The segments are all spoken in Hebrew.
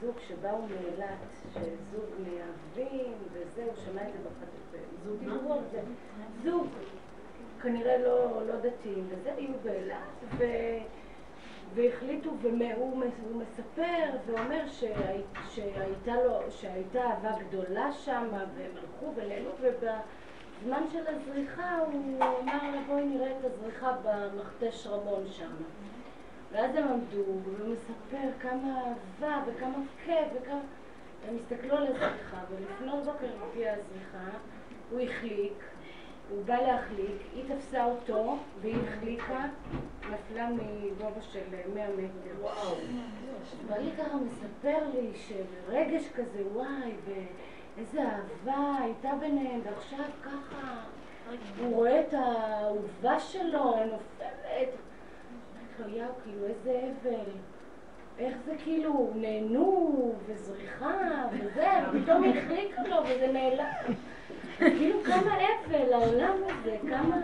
זוג שבאו מאילת, שזוג מאהבים, וזהו, שמע את זה זוג דיברו על זה. זוג, כנראה לא, לא דתיים, וזה, היו באילת, ו... והחליטו, והוא מספר ואומר שהי, שהייתה, לו, שהייתה אהבה גדולה שם, והם הלכו ונהנו, ובזמן של הזריחה הוא אמר לה בואי נראה את הזריחה במכתש רמון שם. ואז הם עמדו, והוא מספר כמה אהבה וכמה כיף וכמה... הם הסתכלו על הזריחה, ולפנות בוקר הגיעה הזריחה, הוא החליק, הוא בא להחליק, היא תפסה אותו והיא החליקה, נפלה מגובה של 100 מטר. וואו. ואני ככה מספר לי שרגש כזה, וואי, ואיזה אהבה הייתה ביניהם, ועכשיו ככה הוא רואה את האהובה שלו, נופלת. יאו, כאילו, איזה אבל. איך זה כאילו, נהנו, וזריחה, וזה, ופתאום החליקו לו, וזה נעלם. כאילו כמה אבל, העולם הזה, כמה...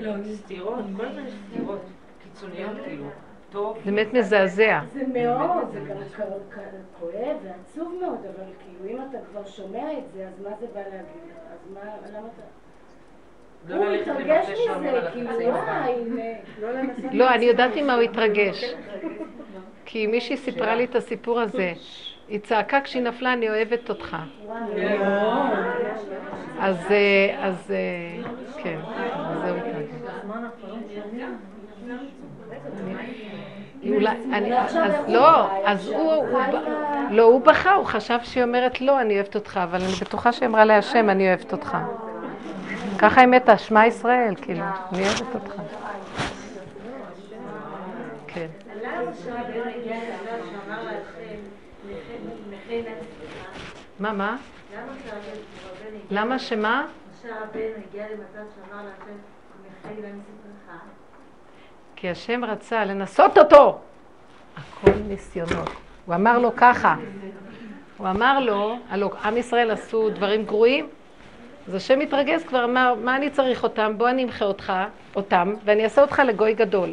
לא, סתירות, כל מיני סתירות קיצוניות כאילו. זה באמת מזעזע. זה מאוד, זה גם כואב ועצוב מאוד, אבל כאילו אם אתה כבר שומע את זה, אז מה זה בא להגיד? אז מה, למה אתה... לא הוא התרגש מזה, כאילו, וואי, לא, אני יודעת ממה הוא התרגש. כי מישהי סיפרה לי את הסיפור הזה. היא צעקה כשהיא נפלה, אני אוהבת אותך. אז, אה, אז, אה, כן, זהו לא, אז הוא, לא, הוא בכה, הוא חשב שהיא אומרת לא, אני אוהבת אותך, אבל אני בטוחה שהיא אמרה להשם, אני אוהבת אותך. ככה היא מתה, שמע ישראל, כאילו, אני אוהבת אותך. כן. מה, מה? למה שמה? כי השם רצה לנסות אותו. הכל ניסיונות. הוא אמר לו ככה. הוא אמר לו, הלוא עם ישראל עשו דברים גרועים, אז השם מתרגז כבר, אמר, מה אני צריך אותם? בוא אני אמחה אותך, אותם, ואני אעשה אותך לגוי גדול.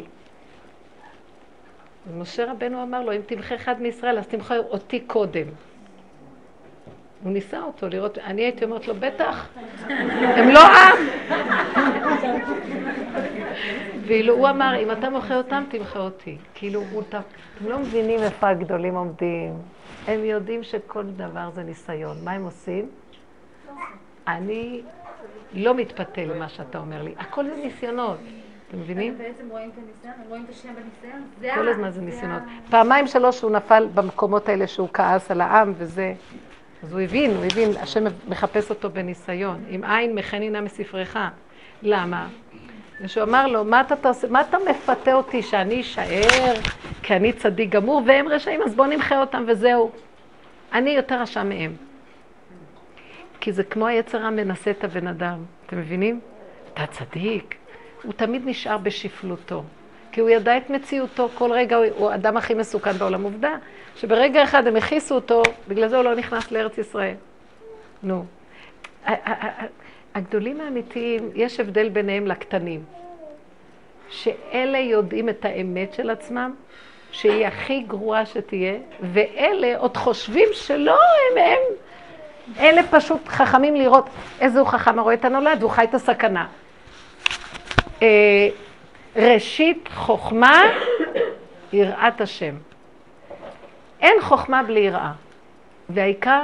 ומשה רבנו אמר לו, אם תמחה אחד מישראל, אז תמחה אותי קודם. הוא ניסה אותו לראות, אני הייתי אומרת לו, בטח, הם לא עם. ואילו הוא אמר, אם אתה מוחה אותם, תמחה אותי. כאילו, הוא, אתם לא מבינים איפה הגדולים עומדים. הם יודעים שכל דבר זה ניסיון. מה הם עושים? אני לא מתפתה למה שאתה אומר לי. הכל זה ניסיונות. אתם מבינים? בעצם רואים את הניסיון, רואים את השם בניסיון. כל הזמן זה ניסיונות. פעמיים שלוש הוא נפל במקומות האלה שהוא כעס על העם וזה. אז הוא הבין, הוא הבין, השם מחפש אותו בניסיון. אם עין מחנינה מספרך. למה? ושהוא אמר לו, מה אתה, תעשה, מה אתה מפתה אותי שאני אשאר כי אני צדיק גמור והם רשעים, אז בוא נמחה אותם וזהו. אני יותר רשע מהם. כי זה כמו היצר המנסה את הבן אדם, אתם מבינים? אתה צדיק. הוא תמיד נשאר בשפלותו. כי הוא ידע את מציאותו, כל רגע הוא, האדם הכי מסוכן בעולם. עובדה, שברגע אחד הם הכיסו אותו, בגלל זה הוא לא נכנס לארץ ישראל. נו. הגדולים האמיתיים, יש הבדל ביניהם לקטנים. שאלה יודעים את האמת של עצמם, שהיא הכי גרועה שתהיה, ואלה עוד חושבים שלא, הם הם. אלה פשוט חכמים לראות איזה הוא חכם הרואה את הנולד והוא חי את הסכנה. אה, ראשית חוכמה, יראת השם. אין חוכמה בלי יראה. והעיקר,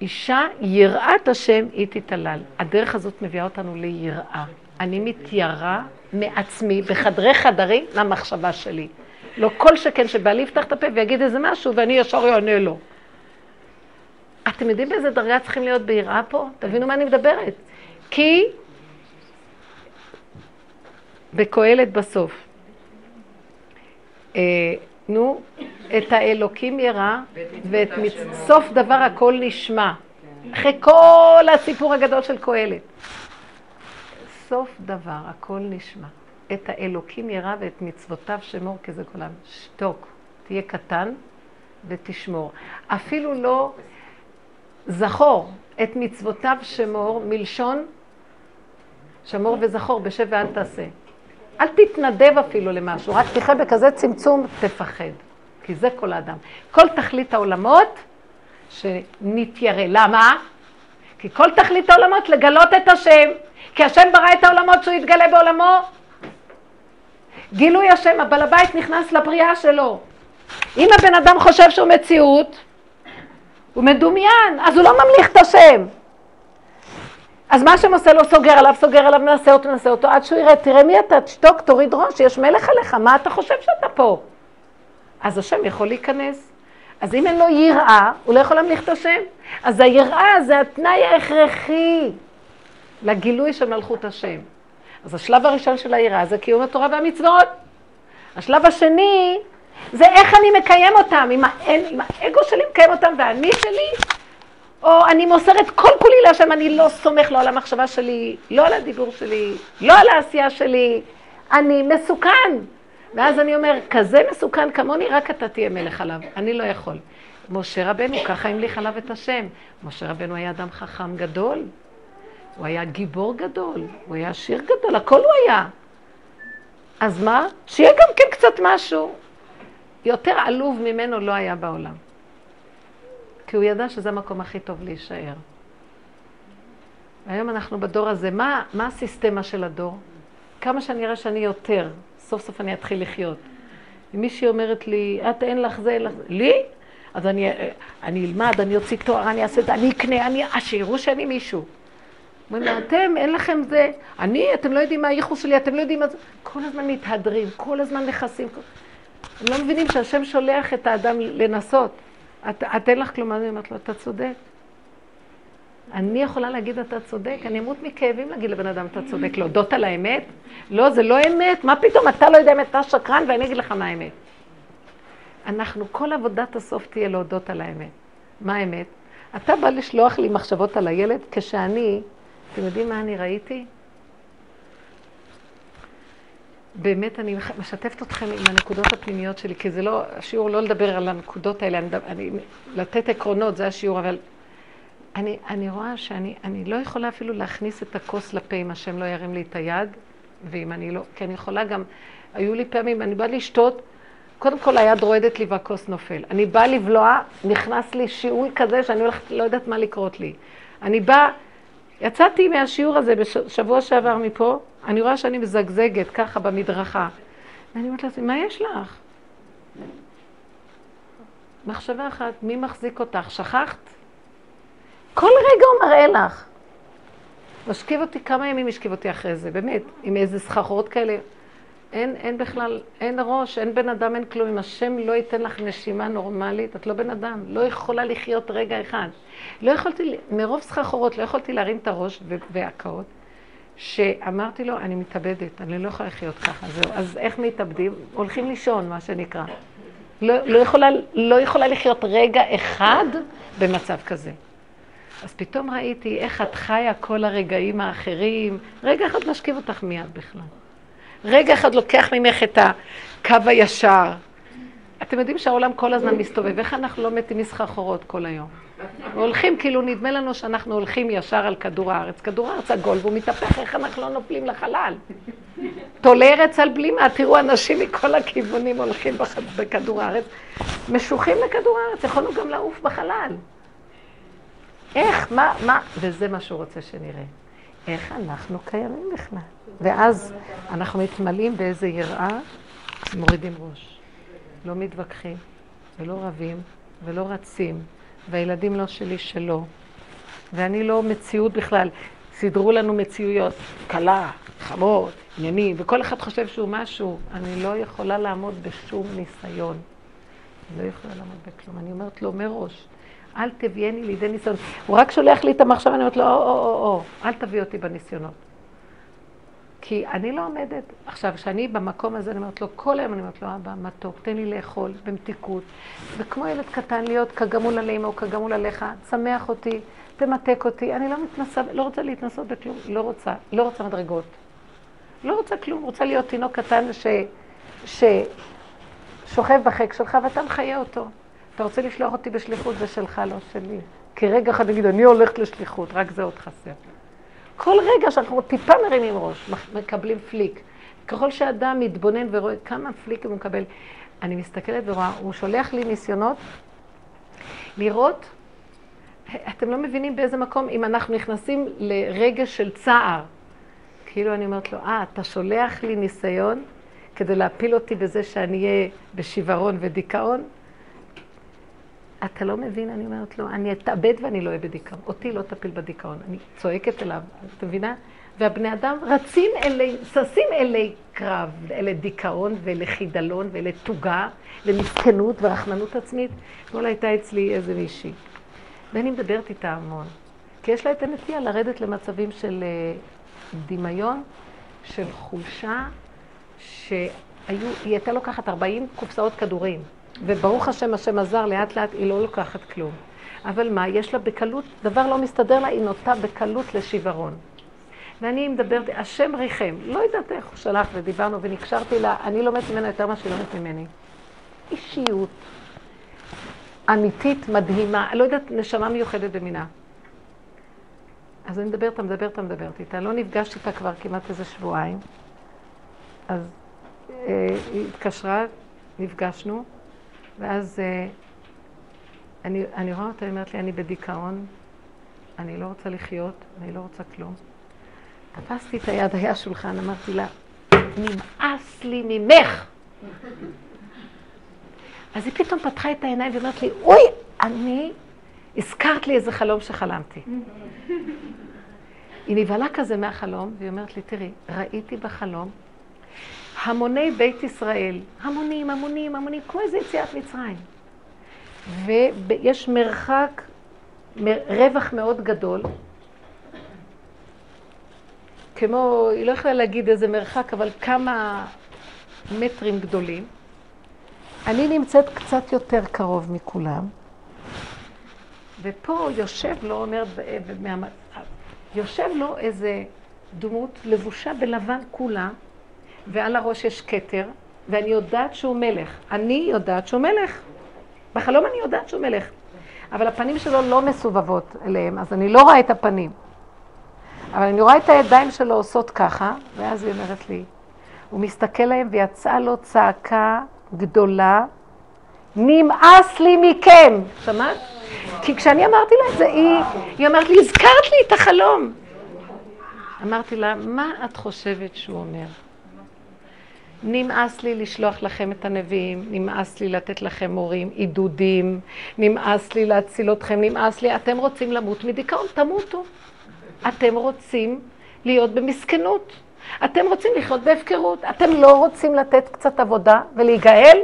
אישה, יראת השם היא תתעלל. הדרך הזאת מביאה אותנו ליראה. אני מתיירא מעצמי בחדרי חדרים למחשבה שלי. לא כל שכן שבעלי יפתח את הפה ויגיד איזה משהו ואני ישר אענה לו. אתם יודעים באיזה דרגה צריכים להיות ביראה פה? תבינו מה אני מדברת. כי בקהלת בסוף. אה, נו, את האלוקים ירא, ואת. סוף דבר הכל נשמע. אחרי כל הסיפור הגדול של קהלת. סוף דבר הכל נשמע. את האלוקים ירא ואת מצוותיו שמור כזה כולם. שתוק, תהיה קטן ותשמור. אפילו לא זכור את מצוותיו שמור מלשון שמור וזכור בשב ואל תעשה. אל תתנדב אפילו למשהו, רק תחיה בכזה צמצום, תפחד. כי זה כל האדם. כל תכלית העולמות שנתיירא. למה? כי כל תכלית העולמות לגלות את השם. כי השם ברא את העולמות שהוא יתגלה בעולמו. גילוי השם, הבעל הבית נכנס לבריאה שלו. אם הבן אדם חושב שהוא מציאות, הוא מדומיין, אז הוא לא ממליך את השם. אז מה שהם עושה לו, סוגר עליו, סוגר עליו, מנסה אותו, מנסה אותו, עד שהוא יראה, תראה מי אתה, תשתוק, תוריד ראש, יש מלך עליך, מה אתה חושב שאתה פה? אז השם יכול להיכנס. אז אם אין לו יראה, הוא לא יכול להמליך את השם. אז היראה זה התנאי ההכרחי לגילוי של מלכות השם. אז השלב הראשון של היראה זה קיום התורה והמצוות. השלב השני זה איך אני מקיים אותם, אם, האל, אם האגו שלי מקיים אותם ואני שלי, או אני מוסרת כל כולי להשם, אני לא סומך לא על המחשבה שלי, לא על הדיבור שלי, לא על העשייה שלי, אני מסוכן. ואז אני אומר, כזה מסוכן כמוני, רק אתה תהיה מלך עליו, אני לא יכול. משה רבנו, ככה המליך עליו את השם. משה רבנו היה אדם חכם גדול, הוא היה גיבור גדול, הוא היה עשיר גדול, הכל הוא היה. אז מה? שיהיה גם כן קצת משהו. יותר עלוב ממנו לא היה בעולם. כי הוא ידע שזה המקום הכי טוב להישאר. היום אנחנו בדור הזה, מה, מה הסיסטמה של הדור? כמה שאני אראה שאני יותר, סוף סוף אני אתחיל לחיות. אם מישהי אומרת לי, את אין לך זה, אין לך זה, לי? אז אני, אני אלמד, אני אוציא תואר, אני אעשה את זה, אני אקנה, אני, אז שיראו שאני מישהו. אומרים לה, אתם, אין לכם זה, אני, אתם לא יודעים מה הייחוס שלי, אתם לא יודעים מה זה, כל הזמן מתהדרים, כל הזמן נכסים. כל... הם לא מבינים שהשם שולח את האדם לנסות. את, את אין לך כלום, אני אומרת לו, אתה צודק. אני יכולה להגיד אתה צודק, אני אמות מכאבים להגיד לבן אדם אתה צודק, להודות על האמת? לא, זה לא אמת, מה פתאום, אתה לא יודע אמת, אתה שקרן ואני אגיד לך מה האמת. אנחנו, כל עבודת הסוף תהיה להודות על האמת. מה האמת? אתה בא לשלוח לי מחשבות על הילד כשאני, אתם יודעים מה אני ראיתי? באמת אני משתפת אתכם עם הנקודות הפנימיות שלי, כי זה לא, השיעור לא לדבר על הנקודות האלה, אני, אני, לתת עקרונות, זה השיעור, אבל אני, אני רואה שאני אני לא יכולה אפילו להכניס את הכוס לפה אם השם לא ירים לי את היד, ואם אני לא, כי אני יכולה גם, היו לי פעמים, אני באה לשתות, קודם כל היד רועדת לי והכוס נופל. אני באה לבלוע, נכנס לי שיעול כזה שאני הולכת, לא יודעת מה לקרות לי. אני באה, יצאתי מהשיעור הזה בשבוע שעבר מפה, אני רואה שאני מזגזגת ככה במדרכה. ואני אומרת לעצמי, מה יש לך? מחשבה אחת, מי מחזיק אותך? שכחת? כל רגע הוא מראה לך. משכיב אותי, כמה ימים השכיב אותי אחרי זה, באמת, עם איזה סחרחורות כאלה. אין, אין בכלל, אין ראש, אין בן אדם, אין כלום. אם השם לא ייתן לך נשימה נורמלית, את לא בן אדם. לא יכולה לחיות רגע אחד. לא יכולתי, מרוב סחרחורות, לא יכולתי להרים את הראש והקאות. שאמרתי לו, אני מתאבדת, אני לא יכולה לחיות ככה, זהו. אז איך מתאבדים? הולכים לישון, מה שנקרא. לא, לא, יכולה, לא יכולה לחיות רגע אחד במצב כזה. אז פתאום ראיתי איך את חיה כל הרגעים האחרים, רגע אחד משכיב אותך מיד בכלל. רגע אחד לוקח ממך את הקו הישר. אתם יודעים שהעולם כל הזמן מסתובב, איך אנחנו לא מתים מסחרחורות כל היום? הולכים, כאילו נדמה לנו שאנחנו הולכים ישר על כדור הארץ. כדור הארץ עגול והוא מתהפך, איך אנחנו לא נופלים לחלל? תולה ארץ על בלימה, תראו אנשים מכל הכיוונים הולכים בכדור הארץ, משוחים לכדור הארץ, יכולנו גם לעוף בחלל. איך, מה, מה, וזה מה שהוא רוצה שנראה. איך אנחנו קיימים בכלל. ואז אנחנו מתמלאים באיזה יראה, מורידים ראש. לא מתווכחים, ולא רבים, ולא רצים, והילדים לא שלי שלו. ואני לא מציאות בכלל. סידרו לנו מציאויות, כלה, חמור, עניינים, וכל אחד חושב שהוא משהו. אני לא יכולה לעמוד בשום ניסיון. אני לא יכולה לעמוד בכלום. אני אומרת לו מראש, אל תביאני לידי ניסיון. הוא רק שולח לי את המחשבה, אני אומרת לו, או, או, או, או, אל תביא אותי בניסיונות. כי אני לא עומדת. עכשיו, כשאני במקום הזה, אני אומרת לו, כל היום אני אומרת לו, אבא, מתוק, תן לי לאכול במתיקות. וכמו ילד קטן להיות כגמול עליהם או כגמול עליך, צמח אותי, תמתק אותי. אני לא מתנסה, לא רוצה להתנסות בכלום, לא רוצה, לא רוצה מדרגות. לא רוצה כלום, רוצה להיות תינוק קטן ש... ש... שוכב בחיק שלך ואתה מחיה אותו. אתה רוצה לשלוח אותי בשליחות, זה שלך, לא שלי. כי רגע אחד נגיד, אני הולכת לשליחות, רק זה עוד חסר. כל רגע שאנחנו טיפה מרימים ראש, מקבלים פליק. ככל שאדם מתבונן ורואה כמה פליקים הוא מקבל, אני מסתכלת ורואה, הוא שולח לי ניסיונות לראות, אתם לא מבינים באיזה מקום, אם אנחנו נכנסים לרגע של צער. כאילו אני אומרת לו, אה, אתה שולח לי ניסיון כדי להפיל אותי בזה שאני אהיה בשיוורון ודיכאון? אתה לא מבין, אני אומרת לו, אני אתאבד ואני לא אהיה בדיכאון. אותי לא תפיל בדיכאון. אני צועקת אליו, את מבינה? והבני אדם רצים אלי, ששים אלי קרב, אלי דיכאון ואלי חידלון ואלי תוגה ומסכנות ורחמנות עצמית. אתמול הייתה אצלי איזה מישהי, ואני מדברת איתה המון. כי יש לה את הנטייה לרדת למצבים של אה, דמיון, של חולשה, שהיו, היא הייתה לוקחת 40 קופסאות כדורים. וברוך השם, השם עזר, לאט לאט היא לא לוקחת כלום. אבל מה, יש לה בקלות, דבר לא מסתדר לה, היא נוטה בקלות לשיוורון. ואני מדברת, השם ריחם, לא יודעת איך הוא שלח ודיברנו ונקשרתי לה, אני לומדת ממנה יותר ממה שהיא לומדת ממני. אישיות אמיתית, מדהימה, לא יודעת, נשמה מיוחדת במינה. אז אני מדברת, מדברת, מדברת איתה, לא נפגשתי איתה כבר כמעט איזה שבועיים. אז אה, היא התקשרה, נפגשנו, ואז אה, אני, אני רואה אותה, היא אומרת לי, אני בדיכאון, אני לא רוצה לחיות, אני לא רוצה כלום. תפסתי את היד, היה שולחן, אמרתי לה, נמאס לי ממך. אז היא פתאום פתחה את העיניים ואומרת לי, אוי, אני, הזכרת לי איזה חלום שחלמתי. היא נבהלה כזה מהחלום, והיא אומרת לי, תראי, ראיתי בחלום המוני בית ישראל, המונים, המונים, המונים, כמו איזה יציאת מצרים. ויש מרחק, רווח מאוד גדול, כמו, היא לא יכולה להגיד איזה מרחק, אבל כמה מטרים גדולים. אני נמצאת קצת יותר קרוב מכולם, ופה יושב לו, אומר, יושב לו איזה דמות לבושה בלבן כולה, ועל הראש יש כתר, ואני יודעת שהוא מלך. אני יודעת שהוא מלך. בחלום אני יודעת שהוא מלך. אבל הפנים שלו לא מסובבות אליהם, אז אני לא רואה את הפנים. אבל אני רואה את הידיים שלו עושות ככה, ואז היא אומרת לי, הוא מסתכל להם ויצאה לו צעקה גדולה, נמאס לי מכם. שמעת? כי כשאני אמרתי לה את זה, היא, היא אומרת לי, הזכרת לי את החלום. אמרתי לה, מה את חושבת שהוא אומר? נמאס לי לשלוח לכם את הנביאים, נמאס לי לתת לכם מורים, עידודים, נמאס לי להציל אתכם, נמאס לי, אתם רוצים למות מדיכאון, תמותו. אתם רוצים להיות במסכנות. אתם רוצים לחיות בהפקרות. אתם לא רוצים לתת קצת עבודה ולהיגאל?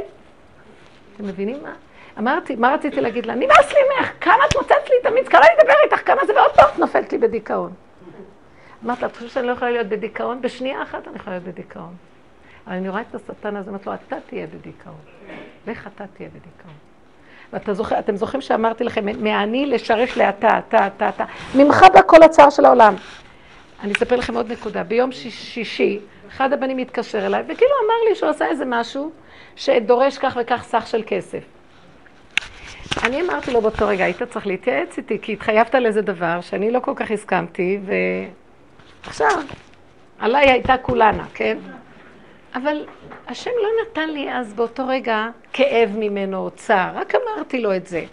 אתם מבינים מה? אמרתי, מה רציתי להגיד לה? נמאס לי ממך, כמה את מוצאת לי את המיץ, כמה לדבר איתך, כמה זה, ועוד פעם נופלת לי בדיכאון. אמרת לה, את חושבת שאני לא יכולה להיות בדיכאון? בשנייה אחת אני יכולה להיות בדיכאון. אבל אני רואה את השטן הזה, אמרתי לו, אתה תהיה בדיכאון. לך אתה תהיה בדיכאון. ואתם זוכרים שאמרתי לכם, מהאני לשרש לאתה, אתה, אתה, אתה. ממך בא כל הצער של העולם. אני אספר לכם עוד נקודה. ביום שישי, אחד הבנים התקשר אליי, וכאילו אמר לי שהוא עשה איזה משהו שדורש כך וכך סך של כסף. אני אמרתי לו באותו רגע, היית צריך להתייעץ איתי, כי התחייבת לאיזה דבר שאני לא כל כך הסכמתי, ועכשיו, עליי הייתה כולנה, כן? אבל השם לא נתן לי אז באותו רגע כאב ממנו או צער, רק אמרתי לו את זה.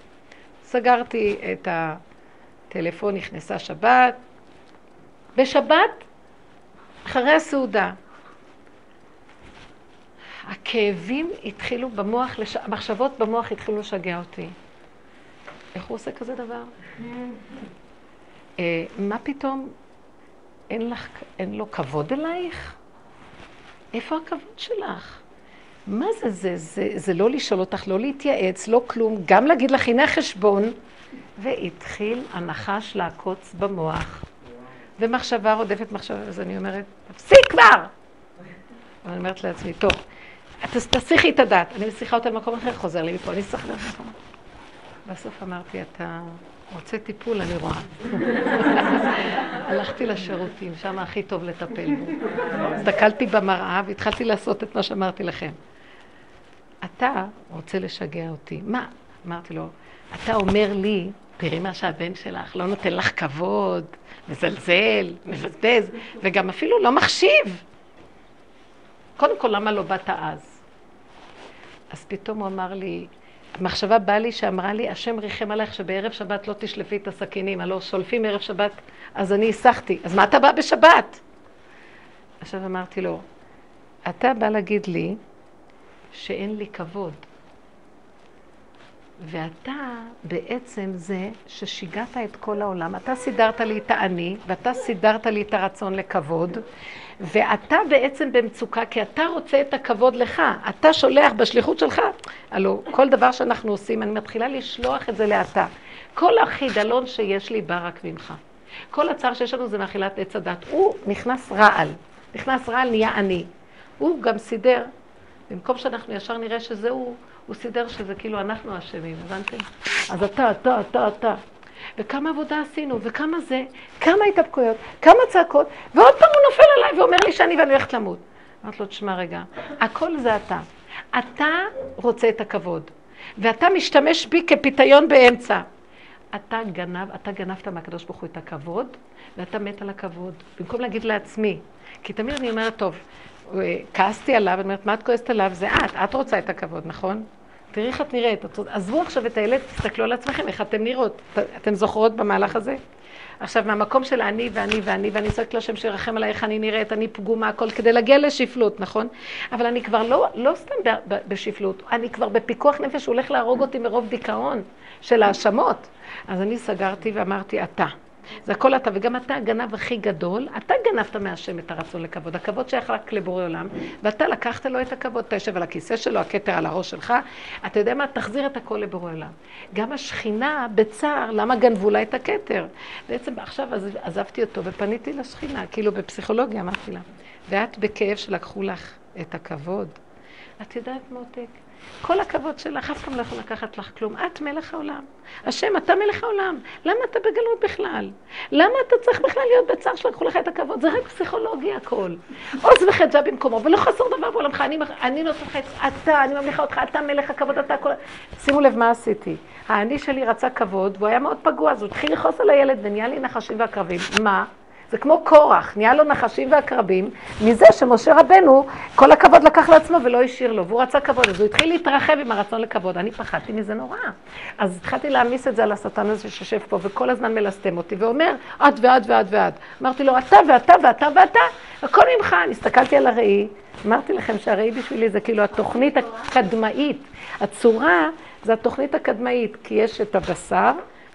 סגרתי את הטלפון, נכנסה שבת. בשבת, אחרי הסעודה, הכאבים התחילו במוח, לש... המחשבות במוח התחילו לשגע אותי. איך הוא עושה כזה דבר? אה, מה פתאום, אין, לך, אין לו כבוד אלייך? איפה הכבוד שלך? מה זה, זה, זה, זה לא לשאול אותך, לא להתייעץ, לא כלום, גם להגיד לך, הנה חשבון. והתחיל הנחש לעקוץ במוח. ומחשבה רודפת מחשבה, אז אני אומרת, תפסיק כבר! ואני אומרת לעצמי, טוב, תסיכי את הדת. אני מסיכה אותה למקום אחר, חוזר לי מפה, אני אסחר למקום בסוף אמרתי, אתה רוצה טיפול, אני רואה. הלכתי לשירותים, שם הכי טוב לטפל בו. הסתכלתי במראה והתחלתי לעשות את מה שאמרתי לכם. אתה רוצה לשגע אותי. מה? אמרתי לו, אתה אומר לי, תראי מה שהבן שלך לא נותן לך כבוד, מזלזל, מבזבז, וגם אפילו לא מחשיב. קודם כל, למה לא באת אז? אז פתאום הוא אמר לי, המחשבה באה לי שאמרה לי, השם ריחם עליך שבערב שבת לא תשלפי את הסכינים, הלוא שולפים ערב שבת, אז אני הסחתי. אז מה אתה בא בשבת? עכשיו אמרתי לו, אתה בא להגיד לי שאין לי כבוד. ואתה בעצם זה ששיגעת את כל העולם. אתה סידרת לי את האני, ואתה סידרת לי את הרצון לכבוד, ואתה בעצם במצוקה, כי אתה רוצה את הכבוד לך. אתה שולח בשליחות שלך. הלו, כל דבר שאנחנו עושים, אני מתחילה לשלוח את זה לאתה. כל החידלון שיש לי בא רק ממך. כל הצער שיש לנו זה מאכילת עץ הדת. הוא נכנס רעל. נכנס רעל, נהיה אני. הוא גם סידר, במקום שאנחנו ישר נראה שזה הוא, הוא סידר שזה כאילו אנחנו אשמים, הבנתם? אז אתה, אתה, אתה, אתה. וכמה עבודה עשינו, וכמה זה, כמה התאפקויות, כמה צעקות, ועוד פעם הוא נופל עליי ואומר לי שאני ואני הולכת למות. אמרתי לו, תשמע רגע, הכל זה אתה. אתה רוצה את הכבוד, ואתה משתמש בי כפיתיון באמצע. אתה גנב, אתה גנבת מהקדוש ברוך הוא את הכבוד, ואתה מת על הכבוד. במקום להגיד לעצמי, כי תמיד אני אומרת, טוב, כעסתי עליו, אני אומרת, מה את כועסת עליו? זה את, את רוצה את הכבוד, נכון? תראי איך את נראית. עזבו עכשיו את הילד, תסתכלו על עצמכם, איך אתן נראות. אתן זוכרות במהלך הזה? עכשיו, מהמקום של אני ואני ואני, ואני צועקת להשם שירחם עליי איך אני נראית, אני פגומה, הכל כדי להגיע לשפלות, נכון? אבל אני כבר לא, לא סתם בשפלות, אני כבר בפיקוח נפש, הוא הולך להרוג אותי מרוב דיכאון של האשמות. אז אני סגרתי ואמרתי, אתה. זה הכל אתה, וגם אתה הגנב הכי גדול, אתה גנבת מהשם את הרצון לכבוד. הכבוד שייך רק לבורא עולם, ואתה לקחת לו את הכבוד, אתה יושב על הכיסא שלו, הכתר על הראש שלך, אתה יודע מה? תחזיר את הכל לבורא עולם. גם השכינה, בצער, למה גנבו לה את הכתר? בעצם עכשיו עזבתי אותו ופניתי לשכינה, כאילו בפסיכולוגיה אמרתי לה, ואת בכאב שלקחו לך את הכבוד. את יודעת, מותק, כל הכבוד שלך, אף פעם לא יכול לקחת לך כלום. את מלך העולם. השם, אתה מלך העולם. למה אתה בגלות בכלל? למה אתה צריך בכלל להיות בצער שלקחו לך את הכבוד? זה רק פסיכולוגיה הכל. עוז וחג'ה במקומו, ולא חסר דבר בעולמך. אני, אני נותן לך את אתה, אני ממליכה אותך, אתה מלך הכבוד, אתה הכל... שימו לב מה עשיתי. האני שלי רצה כבוד, והוא היה מאוד פגוע, אז הוא התחיל לכעוס על הילד ונהיה לי נחשים ועקרבים. מה? זה כמו קורח, נהיה לו נחשים ועקרבים, מזה שמשה רבנו, כל הכבוד לקח לעצמו ולא השאיר לו, והוא רצה כבוד, אז הוא התחיל להתרחב עם הרצון לכבוד. אני פחדתי מזה נורא. אז התחלתי להעמיס את זה על השטן הזה שיושב פה, וכל הזמן מלסתם אותי, ואומר, את ואת ואת ואת. אמרתי לו, אתה ואתה ואתה ואתה, הכל ממך. אני הסתכלתי על הראי, אמרתי לכם שהראי בשבילי זה כאילו התוכנית הקדמאית. הצורה זה התוכנית הקדמאית, כי יש את הבשר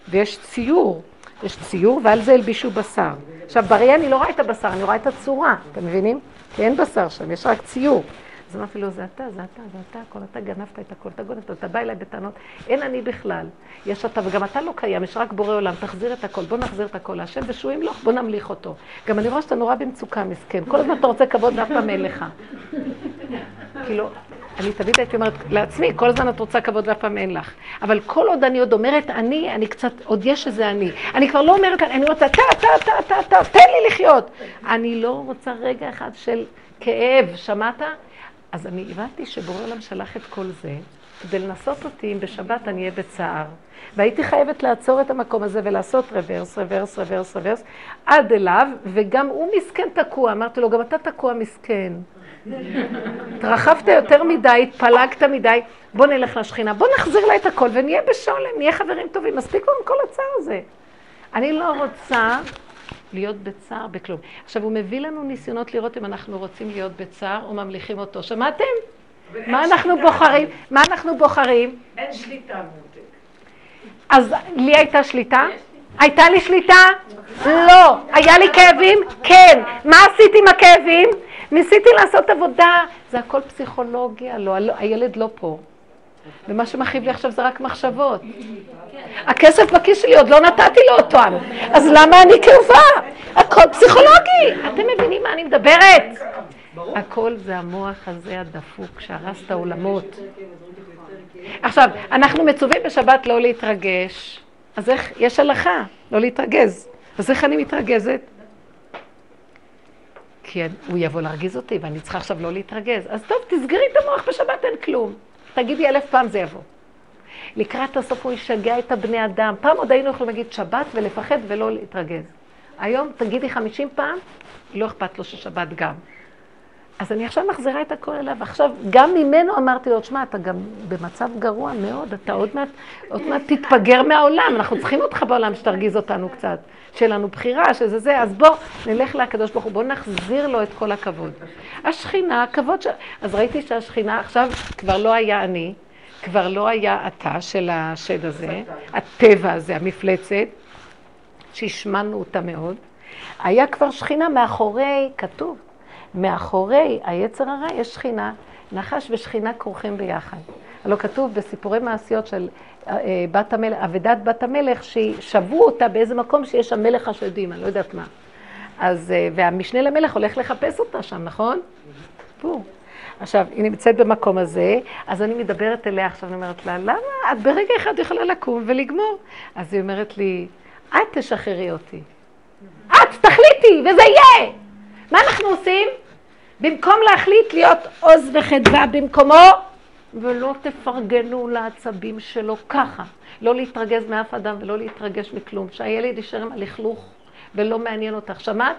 ויש ציור. יש ציור, ועל זה הלבישו בשר. עכשיו, בראי אני לא רואה את הבשר, אני רואה את הצורה, אתם מבינים? כי אין בשר שם, יש רק ציור. אז אמרתי לו, זה אתה, זה אתה, זה אתה, הכל אתה גנבת את הכל, אתה גונבת, אתה בא אליי בטענות, אין אני בכלל. יש אתה, וגם אתה לא קיים, יש רק בורא עולם, תחזיר את הכל, בוא נחזיר את הכל להשם, ושהוא ימלוך, בוא נמליך אותו. גם אני רואה שאתה נורא במצוקה, מסכן, כל הזמן אתה רוצה כבוד ואף פעם אין לך. כאילו, אני תמיד הייתי אומרת לעצמי, כל הזמן את רוצה כבוד ואף פעם אין לך. אבל כל עוד אני עוד אומרת אני, אני קצת, עוד יש איזה אני. אני כבר לא אומרת, אני רוצה, אתה, אתה, אתה, אתה, אתה, תן לי לחיות. אני לא רוצה רגע אחד של כאב, שמעת? אז אני הבנתי שבורא עולם שלח את כל זה כדי לנסות אותי אם בשבת אני אהיה בצער. והייתי חייבת לעצור את המקום הזה ולעשות רוורס, רוורס, רוורס, רוורס, עד אליו, וגם הוא מסכן תקוע. אמרתי לו, גם אתה תקוע מסכן. התרחבת יותר מדי, התפלגת מדי, בוא נלך לשכינה, בוא נחזיר לה את הכל ונהיה בשולם, נהיה חברים טובים, מספיק לנו כל הצער הזה. אני לא רוצה להיות בצער בכלום. עכשיו, הוא מביא לנו ניסיונות לראות אם אנחנו רוצים להיות בצער או ממליכים אותו. שמעתם? מה אנחנו בוחרים? מה אנחנו בוחרים? אין שליטה מותק. אז לי הייתה שליטה? הייתה לי שליטה? לא. היה לי כאבים? כן. מה עשיתי עם הכאבים? ניסיתי לעשות עבודה. זה הכל פסיכולוגיה, לא, הילד לא פה. ומה שמכאיב לי עכשיו זה רק מחשבות. הכסף בכיס שלי, עוד לא נתתי לו אותם. אז למה אני כאובה? הכל פסיכולוגי. אתם מבינים מה אני מדברת? הכל זה המוח הזה הדפוק שהרס את העולמות. עכשיו, אנחנו מצווים בשבת לא להתרגש. אז איך, יש הלכה, לא להתרגז. אז איך אני מתרגזת? כי הוא יבוא להרגיז אותי ואני צריכה עכשיו לא להתרגז. אז טוב, תסגרי את המוח בשבת, אין כלום. תגידי אלף פעם זה יבוא. לקראת הסוף הוא ישגע את הבני אדם. פעם עוד היינו יכולים להגיד שבת ולפחד ולא להתרגז. היום תגידי חמישים פעם, לא אכפת לו ששבת גם. אז אני עכשיו מחזירה את הכל אליו. עכשיו, גם ממנו אמרתי לו, שמע, אתה גם במצב גרוע מאוד, אתה עוד מעט, עוד מעט תתפגר מהעולם, אנחנו צריכים אותך בעולם שתרגיז אותנו קצת, שיהיה לנו בחירה, שזה זה, אז בוא, נלך לקדוש ברוך הוא, בוא נחזיר לו את כל הכבוד. השכינה, הכבוד ש... אז ראיתי שהשכינה עכשיו כבר לא היה אני, כבר לא היה אתה של השד הזה, הטבע הזה, המפלצת, שהשמנו אותה מאוד. היה כבר שכינה מאחורי, כתוב, מאחורי היצר הרע יש שכינה, נחש ושכינה כרוכים ביחד. הלוא כתוב בסיפורי מעשיות של אה, בת המלך, אבדת בת המלך, ששבו אותה באיזה מקום שיש שם מלך השדים, אני לא יודעת מה. אז, אה, והמשנה למלך הולך לחפש אותה שם, נכון? פה. עכשיו, היא נמצאת במקום הזה, אז אני מדברת אליה עכשיו, אני אומרת לה, למה את ברגע אחד יכולה לקום ולגמור? אז היא אומרת לי, את תשחררי אותי. את תחליטי, וזה יהיה! מה אנחנו עושים? במקום להחליט להיות עוז וחדווה במקומו, ולא תפרגנו לעצבים שלו ככה. לא להתרגז מאף אדם ולא להתרגש מכלום. שהילד יישאר עם הלכלוך ולא מעניין אותך. שמעת?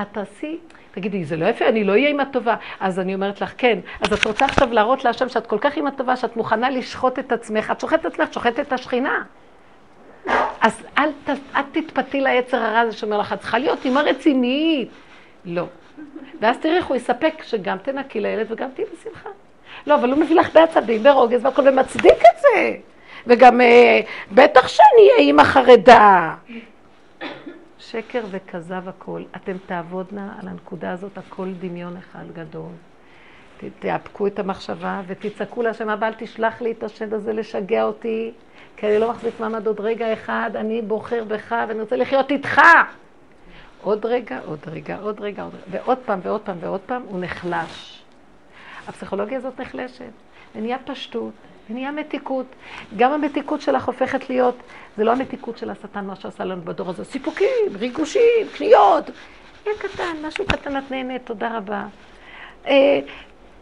את תעשי, תגידי, זה לא יפה, אני לא אהיה עם הטובה. אז אני אומרת לך, כן. אז את רוצה עכשיו להראות להשם שאת כל כך עם הטובה, שאת מוכנה לשחוט את עצמך. את שוחטת עצמך, שוחטת את השכינה. אז אל, ת, אל תתפתי ליצר הרע הזה שאומר לך, את צריכה להיות אימה רצינית. לא. ואז תראי איך הוא יספק שגם תנקי לילד וגם תהיי בשמחה. לא, אבל הוא מביא לך בעצבים, ברוגז והכל, ומצדיק את זה. וגם אה, בטח שאני אהיה אימא חרדה. שקר וכזב הכל. אתם תעבודנה על הנקודה הזאת, הכל דמיון אחד גדול. תאפקו את המחשבה ותצעקו להשם, אבל תשלח לי את השד הזה לשגע אותי, כי אני לא מחזיק מעמד עוד רגע אחד, אני בוחר בך ואני רוצה לחיות איתך. עוד רגע, עוד רגע, עוד רגע, עוד רגע, ועוד פעם ועוד פעם ועוד פעם, הוא נחלש. הפסיכולוגיה הזאת נחלשת, ונהיה פשטות, ונהיה מתיקות. גם המתיקות שלך הופכת להיות, זה לא המתיקות של השטן, מה שעשה לנו בדור הזה, סיפוקים, ריגושים, קניות. יהיה קטן, משהו קטן את נהנית, תודה רבה. אה,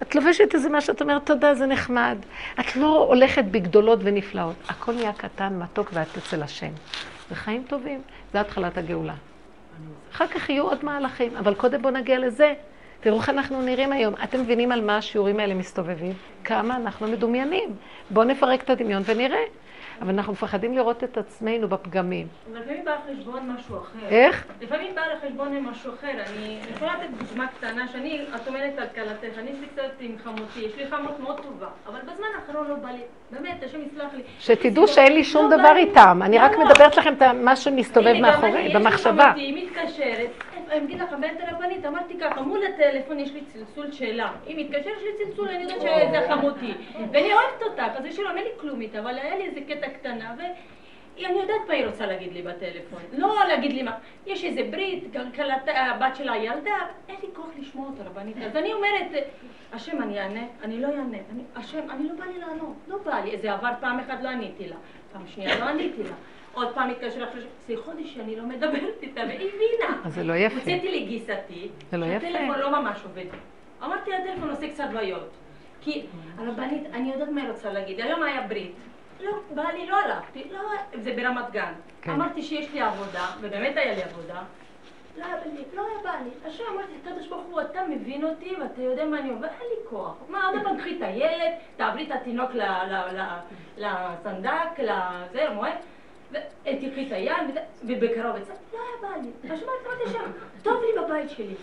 את לובשת איזה משהו, את אומרת, תודה, זה נחמד. את לא הולכת בגדולות ונפלאות. הכל נהיה קטן, מתוק, ואת אצל השם. זה חיים טובים, זה התחלת הגאולה. אחר כך יהיו עוד מהלכים, אבל קודם בואו נגיע לזה. תראו איך אנחנו נראים היום. אתם מבינים על מה השיעורים האלה מסתובבים? כמה אנחנו מדומיינים. בואו נפרק את הדמיון ונראה. אבל אנחנו מפחדים לראות את עצמנו בפגמים. אבל לפעמים בא לחשבון משהו אחר. איך? לפעמים בא לחשבון משהו אחר. אני יכולה לתת דוגמה קטנה, שאני, את אומרת על כלתך, אני אצלי קצת עם חמותי, יש לי חמות מאוד טובה, אבל בזמן האחרון לא בא לי, באמת, השם יסלח לי. שתדעו שאין לי שום לא דבר. איתם, אני רק לא, לא. מדברת לכם את מה שמסתובב מאחורי, יש לי במחשבה. חמותי, היא מתקשרת, אגיד לך, בית הרבנית, אמרתי ככה, מול הטלפון יש לי צלצול שלה. היא מתקשרת, יש לי צלצול, אני יודעת שזה חמותי. ואני אוהבת אותה, אז יש לו, אין לי כלום איתה, אבל היה לי איזה קטע קטנה, ואני יודעת מה היא רוצה להגיד לי בטלפון. לא להגיד לי מה, יש איזה ברית, כלת- הבת שלה ילדה, אין לי כוח לשמוע אותה רבנית. אז אני אומרת, השם, אני אענה? אני לא אענה. אני- השם, אני לא בא לי לענות, לא בא לי. זה עבר פעם אחת, לא עניתי לה. פעם שנייה, לא עניתי לה. עוד פעם התקשר אחרי ש... חודש שאני לא מדברת איתה, והיא הבינה. אז זה לא יפה. הוצאתי לי גיסתי, זה לא יפה. הטלפון לא ממש עובד. אמרתי, הטלפון עושה קצת בעיות. כי הרבנית, אני יודעת מה היא רוצה להגיד. היום היה ברית. לא, בא לי, לא הלכתי, לא, זה ברמת גן. כן. אמרתי שיש לי עבודה, ובאמת היה לי עבודה. לא היה לי, לא היה בא לי. עכשיו אמרתי, הקדוש ברוך הוא, אתה מבין אותי ואתה יודע מה אני עובר, אין לי כוח. מה, עוד פעם קחי את הילד, תעברי את התינוק לסנדק, לזה, למועד. ותקחי את היד, ובקרוב אצלך, לא היה בא לי. עכשיו אמרתי שם, טוב לי בבית שלי.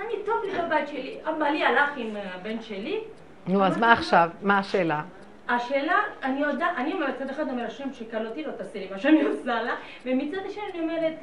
אני, טוב לי בבית שלי. הבעלי הלך עם הבן שלי. נו, אז מה עכשיו? מה השאלה? השאלה, אני יודעת, אני מצד אחד אומר, השם שכלותי לא תעשה לי מה שאני עושה לה, ומצד השני אני אומרת,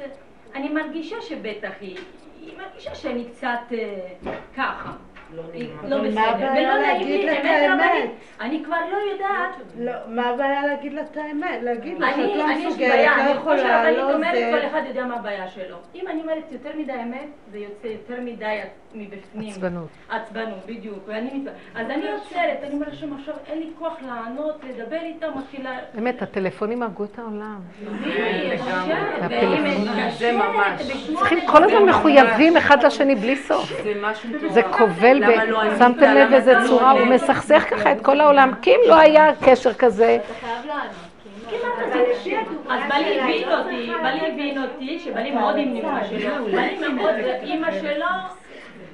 אני מרגישה שבטח היא, היא מרגישה שאני קצת אה, ככה. לא. לא בסדר. מה הבעיה ולא נעים להגיד לי, לה את אמת רבנית. האמת? אני כבר לא יודעת. לא, מה הבעיה להגיד לה את האמת? להגיד לה שאת אני, לא אני מסוגלת, לא אני יכולה, לא אומרת, זה. כל אחד יודע מה הבעיה שלו. אם אני אומרת יותר מדי אמת, זה יוצא יותר מדי מבפנים. עצבנות. עצבנות, בדיוק. ואני מת... אז אני עוצרת, אני אומרת לשם עכשיו, אין לי כוח לענות, לדבר איתה, מתחילה... באמת, הטלפונים הרגו את העולם. זה ממש. צריכים כל הזמן מחויבים אחד לשני בלי סוף. זה משהו מטורף. זה כובל, לא? שמתם לב איזה צורה, הוא? מסכסך ככה את כל העולם. כי אם לא היה קשר כזה, אתה חייב לענות. כי אם לא- אז- בעלי הבין אותי, בעלי הבין אותי, שבעלי מאוד עם אמא שלו, בעלי מאוד, ואימא שלו,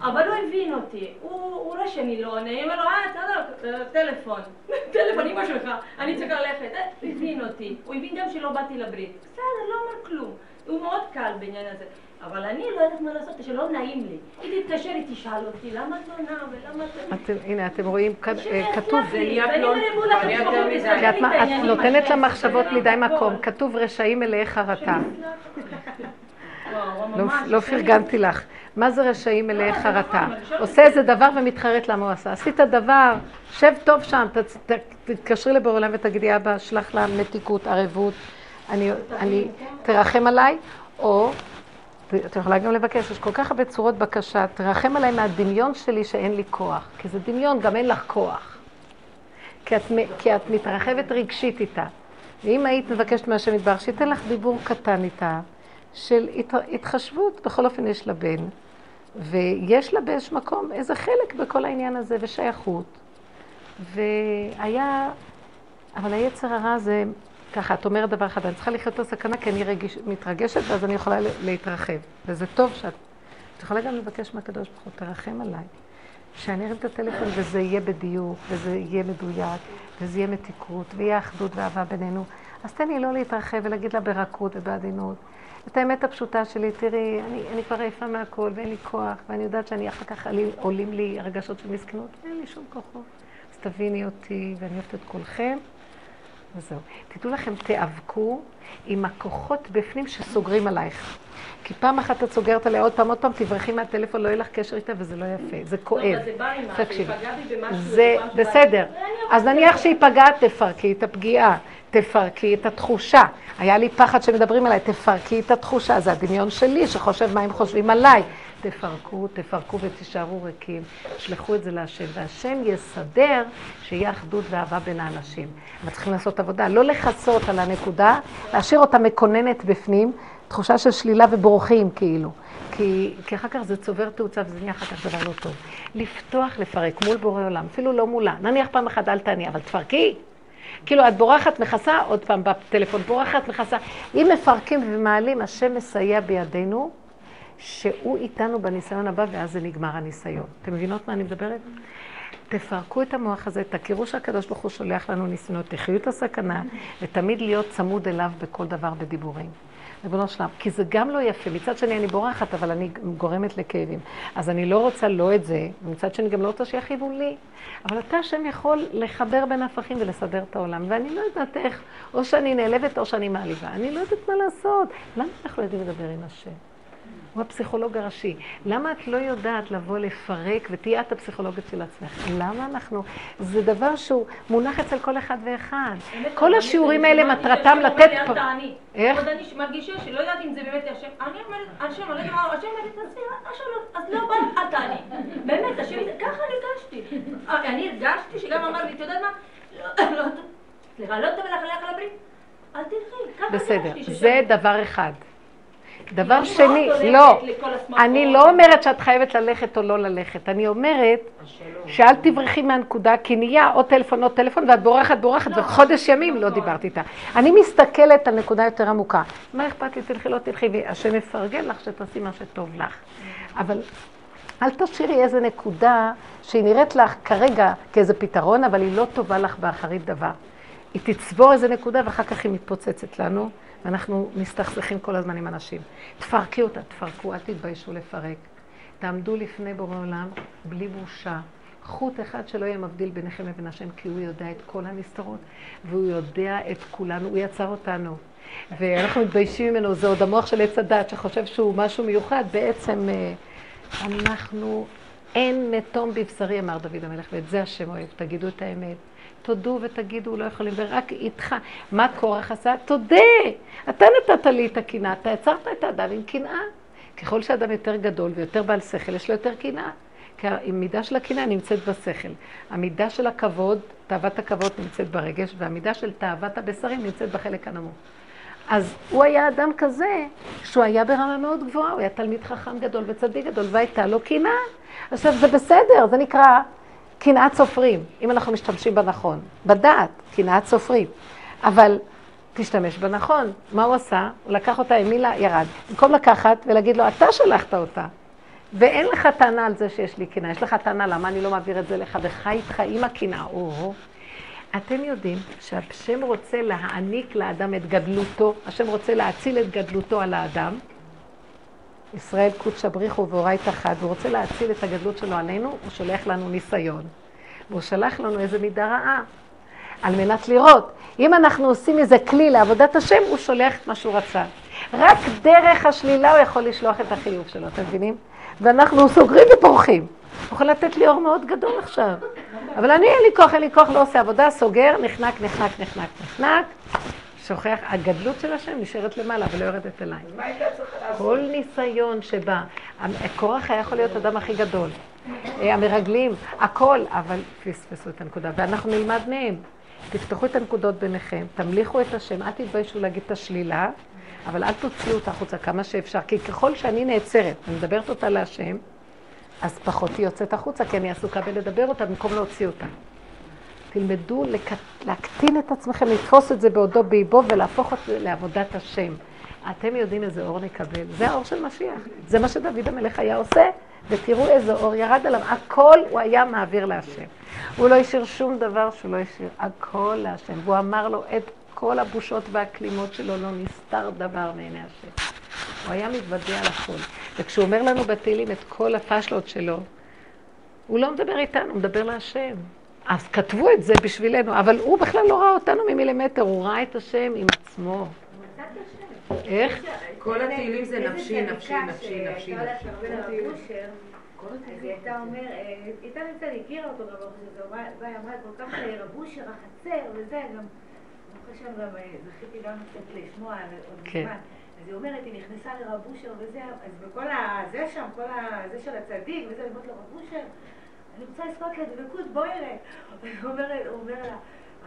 אבל הוא הבין אותי, הוא רואה שאני לא עונה, אני אומר לו, אה, בסדר, אה, טלפון, טלפון, אמא שלך, אני צריכה ללכת, אה, הוא הבין אותי, הוא הבין גם שלא באתי לברית, בסדר, לא אומר כלום, הוא מאוד קל בעניין הזה. אבל אני לא יודעת מה לעשות, שלא נעים לי. היא תתקשר, היא תשאל אותי, למה את לא נעה ולמה את... אתם, הנה, אתם רואים, אה, כתוב. כי את, נותנת למחשבות מדי. מקום, כתוב רשעים מלאי חרטה. לא, לא השם פרגנתי לך. מה זה רשעים מלאי לא, חרטה? עושה איזה דבר ומתחרט למה הוא עשה. עשית דבר, שב טוב שם, תתקשרי לבורא עולם ותגידי, אבא, שלח לה מתיקות, ערבות, אני, תרחם עליי, או, את יכולה גם לבקש, יש כל כך הרבה צורות בקשה, תרחם עליי מהדמיון שלי שאין לי כוח, כי זה דמיון, גם אין לך כוח. כי את, מ- כי את מתרחבת רגשית איתה. ואם היית מבקשת מהשם יתברך, שייתן לך דיבור קטן איתה, של הת- התחשבות, בכל אופן יש לה בן, ויש לה באיזשהו מקום איזה חלק בכל העניין הזה, ושייכות. והיה, אבל היצר הרע זה, ככה, את אומרת דבר אחד, אני צריכה לחיות את הסכנה כי אני רגיש, מתרגשת ואז אני יכולה להתרחב. וזה טוב שאת, את יכולה גם לבקש מהקדוש ברוך הוא, תרחם עליי. שאני ארים את הטלפון וזה יהיה בדיוק, וזה יהיה מדויק, וזה יהיה מתיקות, ויהיה אחדות ואהבה בינינו. אז תן לי לא להתרחב ולהגיד לה ברכות ובעדינות. את האמת הפשוטה שלי, תראי, אני, אני כבר עייפה מהכל ואין לי כוח, ואני יודעת שאני אחר כך עלי, עולים לי הרגשות של מסכנות, אין לי שום כוחות. אז תביני אותי, ואני אוהבת את כולכם, וזהו. תדעו לכם, תיאבקו עם הכוחות בפנים שסוגרים עלייך. כי פעם אחת את סוגרת עליה, עוד פעם, עוד פעם, תברחי מהטלפון, לא יהיה לך קשר איתה, וזה לא יפה, זה כואב. לא, זה תקשיבי. זה בסדר. ואני אז נניח שהיא פגעה, תפרקי את הפגיעה, תפרקי את התחושה. היה לי פחד שמדברים עליי, תפרקי את התחושה, זה הדמיון שלי שחושב מה הם חושבים עליי. תפרקו, תפרקו ותישארו ריקים. שלחו את זה להשם, והשם יסדר שיהיה אחדות ואהבה בין האנשים. אבל צריכים לעשות עבודה, לא לכסות על הנקודה, להשאיר אותה מקוננת בפנים, תחושה של שלילה ובורחים כאילו. כי, כי אחר כך זה צובר תאוצה וזה נהיה אחר כך דבר לא טוב. לפתוח, לפרק מול בורא עולם, אפילו לא מולה. נניח פעם אחת אל תעני, אבל תפרקי. כאילו את בורחת, מכסה, עוד פעם בטלפון, בורחת, מכסה. אם מפרקים ומעלים, השם מסייע בידינו, שהוא איתנו בניסיון הבא, ואז זה נגמר הניסיון. אתם מבינות מה אני מדברת? תפרקו את המוח הזה, תכירו שהקדוש ברוך הוא שולח לנו ניסיונות, תחיו את הסכנה, ותמיד להיות צמוד אליו בכל דבר בדיבורים. ריבונו שלם, כי זה גם לא יפה. מצד שני אני בורחת, אבל אני גורמת לכאבים. אז אני לא רוצה לא את זה, ומצד שני גם לא רוצה שיכאיבו לי. אבל אתה, השם, יכול לחבר בין הפכים ולסדר את העולם. ואני לא יודעת איך, או שאני נעלבת או שאני מעליבה. אני לא יודעת מה לעשות. למה אנחנו לא יודעים לדבר עם השם? הוא הפסיכולוג הראשי. למה את לא יודעת לבוא לפרק ותהיי את הפסיכולוגית של עצמך? למה אנחנו... זה דבר שהוא מונח אצל כל אחד ואחד. כל השיעורים האלה מטרתם לתת... איך? עוד אני מרגישה שלא יודעת אם זה באמת השם. אני אומרת, השם, אני לא יודעת, השם אומר לי, "תעשי, השם לא- אז לא בא אל תעני. באמת, השם, ככה הרגשתי. אה, אני הרגשתי שגם אמר לי, את יודעת מה? לא, לא, סליחה, לא טוב לך לברית? אל תלכי. בסדר, זה דבר אחד. דבר שני, לא. אני לא אומרת שאת חייבת ללכת או לא ללכת, אני אומרת שאל תברחי מהנקודה, כי נהיה עוד טלפון, עוד טלפון, ואת בורחת, בורחת, וחודש ימים לא דיברת איתה. אני מסתכלת על נקודה יותר עמוקה. מה אכפת לי, תלכי, לא תלכי, והשם יפרגן לך שתעשי מה שטוב לך. אבל אל תשאירי איזה נקודה שהיא נראית לך כרגע כאיזה פתרון, אבל היא לא טובה לך באחרית דבר. היא תצבור איזה נקודה ואחר כך היא מתפוצצת לנו, ואנחנו מסתכסכים כל הזמן עם אנשים. תפרקי אותה, תפרקו, אל תתביישו לפרק. תעמדו לפני בורא עולם בלי בושה. חוט אחד שלא יהיה מבדיל ביניכם לבין השם, כי הוא יודע את כל הנסתרות, והוא יודע את כולנו, הוא יצר אותנו. ואנחנו מתביישים ממנו, זה עוד המוח של עץ הדת שחושב שהוא משהו מיוחד, בעצם אה, אנחנו, אין מתום בבשרי, אמר דוד המלך, ואת זה השם אוהב, תגידו את האמת. תודו ותגידו, לא יכולים, ורק איתך. מה קורח עשה? תודה. אתה נתת לי את הקנאה, אתה יצרת את האדם עם קנאה. ככל שאדם יותר גדול ויותר בעל שכל, יש לו יותר קנאה. כי המידה של הקנאה נמצאת בשכל. המידה של הכבוד, תאוות הכבוד נמצאת ברגש, והמידה של תאוות הבשרים נמצאת בחלק הנמוך. אז הוא היה אדם כזה, שהוא היה ברמה מאוד גבוהה, הוא היה תלמיד חכם גדול וצדיק גדול, והייתה לו קנאה. עכשיו, זה בסדר, זה נקרא קנאת סופרים, אם אנחנו משתמשים בנכון. בדעת, קנאת סופרים. אבל תשתמש בנכון. מה הוא עשה? הוא לקח אותה, המילה, ירד. במקום לקחת ולהגיד לו, אתה שלחת אותה. ואין לך טענה על זה שיש לי קנאה, יש לך טענה למה אני לא מעביר את זה לך וחי איתך עם הקנאה. או, אתם יודעים שהשם רוצה להעניק לאדם את גדלותו, השם רוצה להציל את גדלותו על האדם. ישראל קודשא בריחו ואורייתא חד, והוא רוצה להציל את הגדלות שלו עלינו, הוא שולח לנו ניסיון. והוא שלח לנו איזה מידה רעה, על מנת לראות. אם אנחנו עושים איזה כלי לעבודת השם, הוא שולח את מה שהוא רצה. רק דרך השלילה הוא יכול לשלוח את החיוב שלו, אתם מבינים? ואנחנו סוגרים ופורחים. הוא יכול לתת לי אור מאוד גדול עכשיו. אבל אני אין לי כוח, אין לי כוח, לא עושה עבודה, סוגר, נחנק, נחנק, נחנק, נחנק. שוכח, הגדלות של השם נשארת למעלה ולא יורדת אליי. כל ניסיון שבא, קורח היה יכול להיות האדם הכי גדול. אה, המרגלים, הכל, אבל פספסו את הנקודה, ואנחנו נלמד מהם. תפתחו את הנקודות ביניכם, תמליכו את השם, אל תתביישו להגיד את השלילה, אבל אל תוציאו אותה החוצה כמה שאפשר, כי ככל שאני נעצרת ומדברת אותה להשם, אז פחות היא יוצאת החוצה, כי אני עסוקה בלדבר אותה במקום להוציא אותה. תלמדו לק... להקטין את עצמכם, לתפוס את זה בעודו באיבו ולהפוך את זה לעבודת השם. אתם יודעים איזה אור נקבל, זה האור של משיח. זה מה שדוד המלך היה עושה, ותראו איזה אור ירד עליו. הכל הוא היה מעביר להשם. הוא לא השאיר שום דבר שהוא לא השאיר, הכל להשם. והוא אמר לו, את כל הבושות והכלימות שלו לא נסתר דבר מעיני השם. הוא היה מתוודה על הכל. וכשהוא אומר לנו בתהילים את כל הפשלות שלו, הוא לא מדבר איתנו, הוא מדבר להשם. אז כתבו את זה בשבילנו, אבל הוא בכלל לא ראה אותנו ממילימטר, הוא ראה את השם עם עצמו. איך? כל התהילים זה נפשי, נפשי, נפשי, נפשי. אז היא הייתה אומר, אה, היא הייתה נמצאת, היא הכירה אותו גם, והיא אמרה, כל כך אה, רבושר החצר וזה, גם, ברוך השם, גם אה, זכיתי גם קצת לשמוע עוד כן. מזמן. אז היא אומרת, היא נכנסה לרבושר וזה, אז בכל הזה שם, כל הזה של הצדיק וזה, היא אומרת לו, רבושר, אני רוצה לזכות לדבקות, בואי אליי. הוא אומר לה,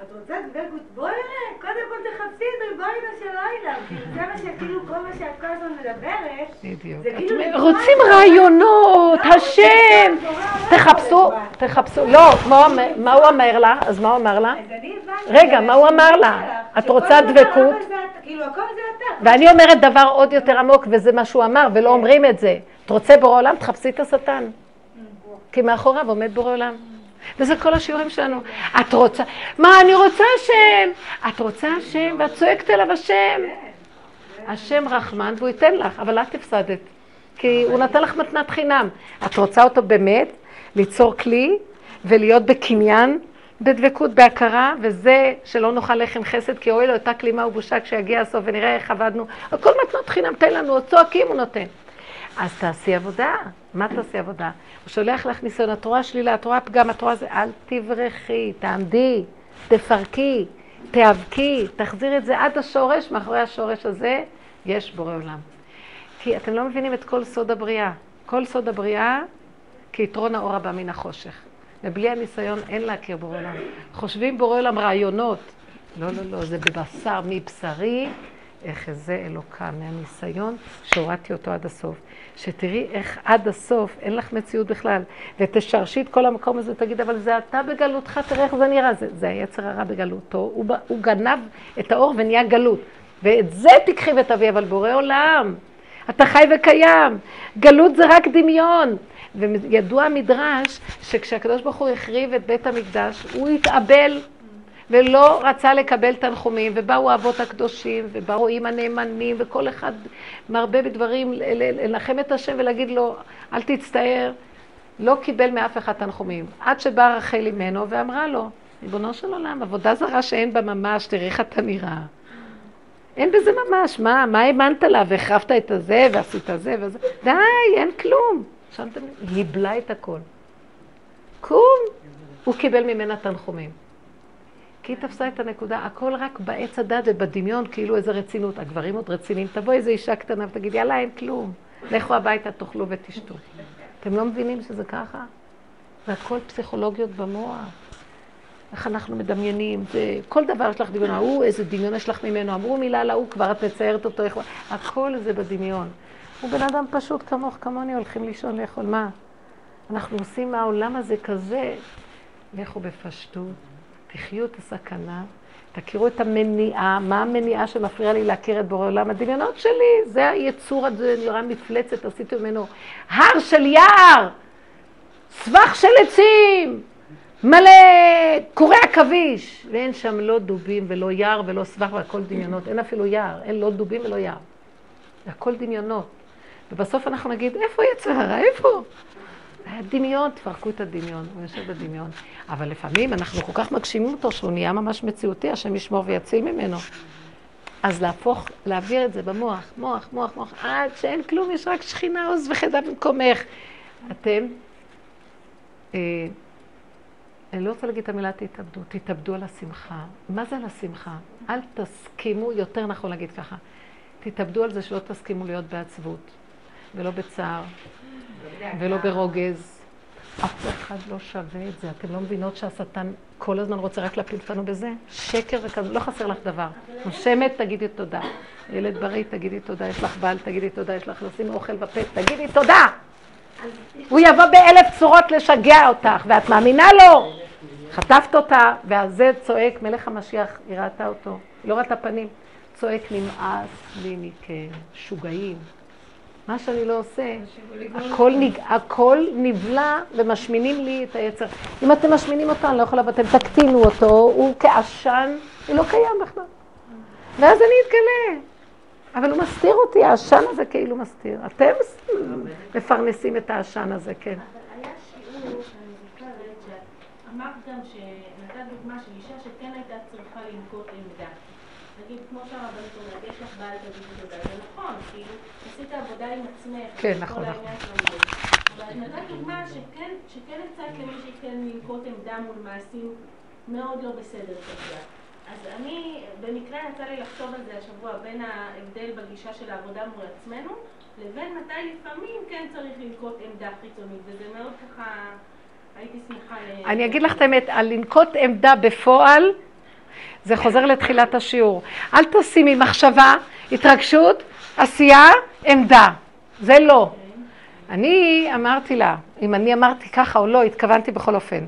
את רוצה דבקות? בואי אליי, קודם כל תחפשי את ריבונו של עולם. זה מה שכאילו, כל מה שאת כל הזמן מדברת. זה כאילו... רוצים רעיונות, השם. תחפשו, תחפשו. לא, מה הוא אומר לה? אז מה הוא אמר לה? רגע, מה הוא אמר לה? את רוצה דבקות? כאילו. ואני אומרת דבר עוד יותר עמוק, וזה מה שהוא אמר, ולא אומרים את זה. את רוצה בורא עולם? תחפשי את השטן. כי מאחוריו עומד בורא עולם. וזה כל השיעורים שלנו. את רוצה, מה, אני רוצה השם. את רוצה השם, ואת צועקת אליו השם. השם רחמן, והוא ייתן לך, אבל את הפסדת. כי הוא נתן לך מתנת חינם. את רוצה אותו באמת, ליצור כלי ולהיות בקניין, בדבקות, בהכרה, וזה שלא נאכל לחם חסד, כי אוי לו אותה כלימה ובושה כשיגיע הסוף ונראה איך עבדנו. הכל מתנות חינם, תן לנו, עוד צועקים הוא נותן. אז תעשי עבודה. מה תעשי עבודה? הוא שולח לך ניסיון, את רואה שלילה, את רואה פגם, את רואה זה, אל תברחי, תעמדי, תפרקי, תיאבקי, תחזירי את זה עד השורש, מאחורי השורש הזה יש בורא עולם. כי אתם לא מבינים את כל סוד הבריאה. כל סוד הבריאה כיתרון האור הבא מן החושך. ובלי הניסיון אין להכיר בורא עולם. חושבים בורא עולם רעיונות. לא, לא, לא, זה בבשר מבשרי, אחזה אלוקה מהניסיון שהורדתי אותו עד הסוף. שתראי איך עד הסוף אין לך מציאות בכלל, ותשרשי את כל המקום הזה, תגיד, אבל זה אתה בגלותך, תראה איך זה נראה. זה, זה היצר הרע בגלותו, הוא, הוא גנב את האור ונהיה גלות. ואת זה תיקחי ותביאי, אבל בורא עולם, אתה חי וקיים. גלות זה רק דמיון. וידוע המדרש שכשהקדוש ברוך הוא החריב את בית המקדש, הוא התאבל ולא רצה לקבל תנחומים, ובאו האבות הקדושים, ובאו עם הנאמנים, וכל אחד מרבה בדברים לנחם את השם ולהגיד לו, אל תצטער. לא קיבל מאף אחד תנחומים. עד שבאה רחל אימנו ואמרה לו, ריבונו של עולם, עבודה זרה שאין בה ממש, תראה איך אתה נראה. אין בזה ממש, מה, מה האמנת לה, והחרבת את הזה, ועשית זה וזה, די, אין כלום. שמתם? היא את הכל. קום, הוא קיבל ממנה תנחומים. כי היא תפסה את הנקודה, הכל רק בעץ הדת ובדמיון, כאילו איזה רצינות. הגברים עוד רציניים, תבוא איזה אישה קטנה ותגיד, יאללה, אין כלום. לכו הביתה, תאכלו ותשתו. אתם לא מבינים שזה ככה? זה הכל פסיכולוגיות במוח. איך אנחנו מדמיינים, זה, כל דבר יש לך דמיון, ההוא, איזה דמיון יש לך ממנו, אמרו מילה על ההוא, כבר את מציירת אותו, איך... הכל זה בדמיון. הוא בן אדם פשוט כמוך, כמוני, הולכים לישון לאכול, מה? אנחנו עושים מהעולם הזה כזה, לכו בפשטות, תחיו את הסכנה, תכירו את המניעה, מה המניעה שמפריעה לי להכיר את בורא עולם? הדמיונות שלי, זה היצור הזה, נראה מפלצת, עשיתי ממנו הר של יער, סבך של עצים, מלא קורי עכביש, ואין שם לא דובים ולא יער ולא סבך והכל דמיונות, אין אפילו יער, אין לא דובים ולא יער. זה הכל דמיונות. ובסוף אנחנו נגיד, איפה יצר הרע? איפה? היה דמיון, תפרקו את הדמיון, הוא יושב בדמיון. אבל לפעמים אנחנו כל כך מגשימים אותו שהוא נהיה ממש מציאותי, השם ישמור ויציל ממנו. אז להפוך, להעביר את זה במוח, מוח, מוח, מוח, עד שאין כלום, יש רק שכינה, עוז וחדה במקומך. אתם, אה, אני לא רוצה להגיד את המילה תתאבדו, תתאבדו על השמחה. מה זה על השמחה? אל תסכימו, יותר נכון להגיד ככה, תתאבדו על זה שלא תסכימו להיות בעצבות, ולא בצער, ולא ברוגז. אף אחד לא שווה את זה. אתם לא מבינות שהשטן כל הזמן רוצה רק להפיל אותנו בזה? שקר וכזה, לא חסר לך דבר. נושמת, תגידי תודה. ילד בריא, תגידי תודה. יש לך בעל, תגידי תודה. יש לך לשים אוכל בפה, תגידי תודה. הוא יבוא באלף צורות לשגע אותך, ואת מאמינה לו. חטפת אותה, ואז זה צועק, מלך המשיח, היא ראתה אותו, לא ראתה פנים. צועק, נמאס לי מכם, שוגעים. מה שאני לא עושה, הכל, נג... הכל נבלע ומשמינים לי את היצר. אם אתם משמינים אותו, אני לא יכולה, ואתם תקטינו אותו, הוא כעשן, הוא לא קיים בכלל. ואז אני אתגלה. אבל הוא מסתיר אותי, העשן הזה כאילו מסתיר. אתם מפרנסים את העשן הזה, כן. אבל היה שיעור שאני זוכרת שאמרת גם שנתת דוגמה של אישה שכן הייתה צריכה לנקוט עמדה. נגיד, כמו שהרבנית אומרת, יש לך בעל תודה, זה נכון, כאילו, עשית עבודה עם עצמך. כן, נכון, נכון. אבל נתת דוגמה שכן הצעת למישהי כן לנקוט עמדה מול מעשים מאוד לא בסדר כזה. אז אני, במקרה יצא לי לחשוב על זה השבוע, בין ההבדל בגישה של העבודה מול עצמנו, לבין מתי לפעמים כן צריך לנקוט עמדה חיצונית, וזה מאוד ככה, הייתי שמחה ל... אני אגיד לך את האמת, על לנקוט עמדה בפועל, זה חוזר לתחילת השיעור. אל תשימי מחשבה, התרגשות, עשייה, עמדה. זה לא. אני אמרתי לה, אם אני אמרתי ככה או לא, התכוונתי בכל אופן.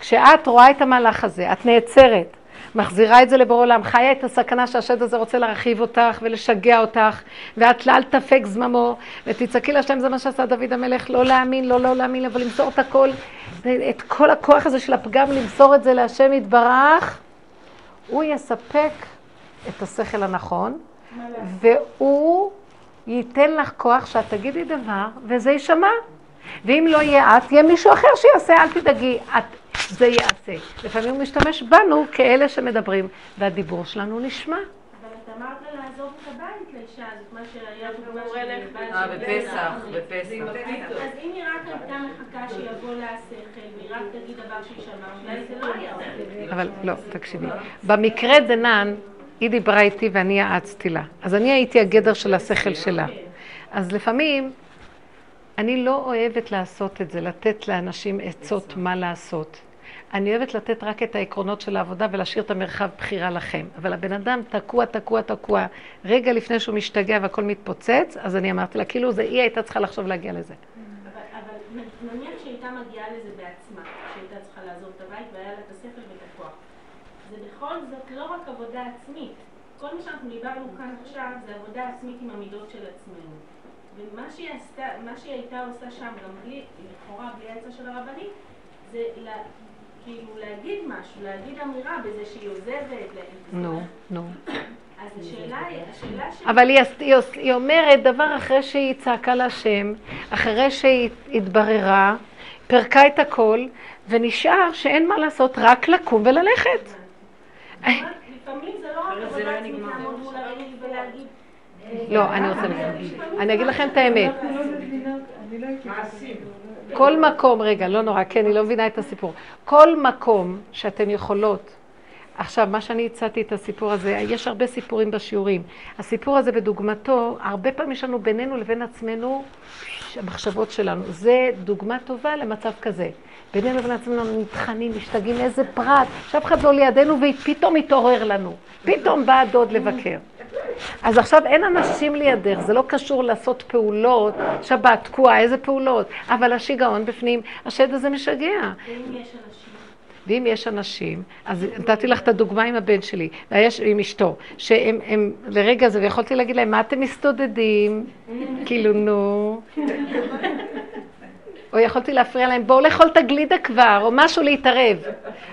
כשאת רואה את המהלך הזה, את נעצרת, מחזירה את זה לבור עולם, חיה את הסכנה שהשד הזה רוצה להרחיב אותך ולשגע אותך, ואת לאל תפק זממו, ותצעקי להשם, זה מה שעשה דוד המלך, לא להאמין, לא לא להאמין, אבל למסור את הכל, את כל הכוח הזה של הפגם, למסור את זה להשם יתברך, הוא יספק את השכל הנכון, והוא ייתן לך כוח שאת תגידי דבר, וזה יישמע. ואם לא יהיה את, יהיה מישהו אחר שיעשה, אל תדאגי, את, זה יעשה. לפעמים הוא משתמש בנו כאלה שמדברים, והדיבור שלנו נשמע. אבל את אמרת לה לעזוב את הבית לאישה הזאת, מה שהיה דוגמה אה, בפסח, בפסח. אז אם היא רק הייתה מחכה שיבוא לה השכל, והיא רק תגיד דבר שהיא שמעה, אולי זה לא היה. אבל לא, תקשיבי. במקרה דנן, היא דיברה איתי ואני יעצתי לה. אז אני הייתי הגדר של השכל שלה. אז לפעמים, אני לא אוהבת לעשות את זה, לתת לאנשים עצות מה לעשות. אני אוהבת לתת רק את העקרונות של העבודה ולהשאיר את המרחב בחירה לכם. אבל הבן אדם תקוע, תקוע, תקוע. רגע לפני שהוא משתגע והכל מתפוצץ, אז אני אמרתי לה, כאילו זה, היא הייתה צריכה לחשוב להגיע לזה. אבל, אבל נניח שהיא הייתה מגיעה לזה בעצמה, שהייתה צריכה לעזוב את הבית והיה לה את השכל ואת הכוח. זה בכל זאת לא רק עבודה עצמית. כל מה שאנחנו דיברנו כאן עכשיו זה עבודה עצמית עם המידות של עצמנו. ומה שהיא, עשתה, מה שהיא הייתה עושה שם, גם בלי, לכאורה בלי העצה של הרבנית, זה לה, כאילו להגיד משהו, להגיד אמירה בזה שהיא עוזבת. נו, נו. אז השאלה היא, השאלה ש... אבל היא, היא, היא אומרת דבר אחרי שהיא צעקה להשם, אחרי שהיא התבררה, פירקה את הכל, ונשאר שאין מה לעשות, רק לקום וללכת. לפעמים זה לא רק עבודה עצמית לעמוד מול הרגל ולהגיד... לא, אני רוצה להגיד. אני אגיד לכם את האמת. כל מקום, רגע, לא נורא, כן, אני לא מבינה את הסיפור. כל מקום שאתן יכולות, עכשיו, מה שאני הצעתי את הסיפור הזה, יש הרבה סיפורים בשיעורים. הסיפור הזה בדוגמתו, הרבה פעמים יש לנו בינינו לבין עצמנו המחשבות שלנו. זה דוגמה טובה למצב כזה. בינינו לבין עצמנו נטחנים, משתגעים, איזה פרט, שאף אחד לא לידינו ופתאום התעורר לנו. פתאום בא הדוד לבקר. אז עכשיו אין אנשים לידך, זה לא קשור לעשות פעולות, שבת, תקועה, איזה פעולות, אבל השיגעון בפנים, השד הזה משגע. ואם יש אנשים? ואם יש אנשים, אז נתתי לך את הדוגמה עם הבן שלי, ויש עם אשתו, שהם הם, לרגע זה, ויכולתי להגיד להם, מה אתם מסתודדים? כאילו, נו. או יכולתי להפריע להם, בואו לאכול את הגלידה כבר, או משהו להתערב.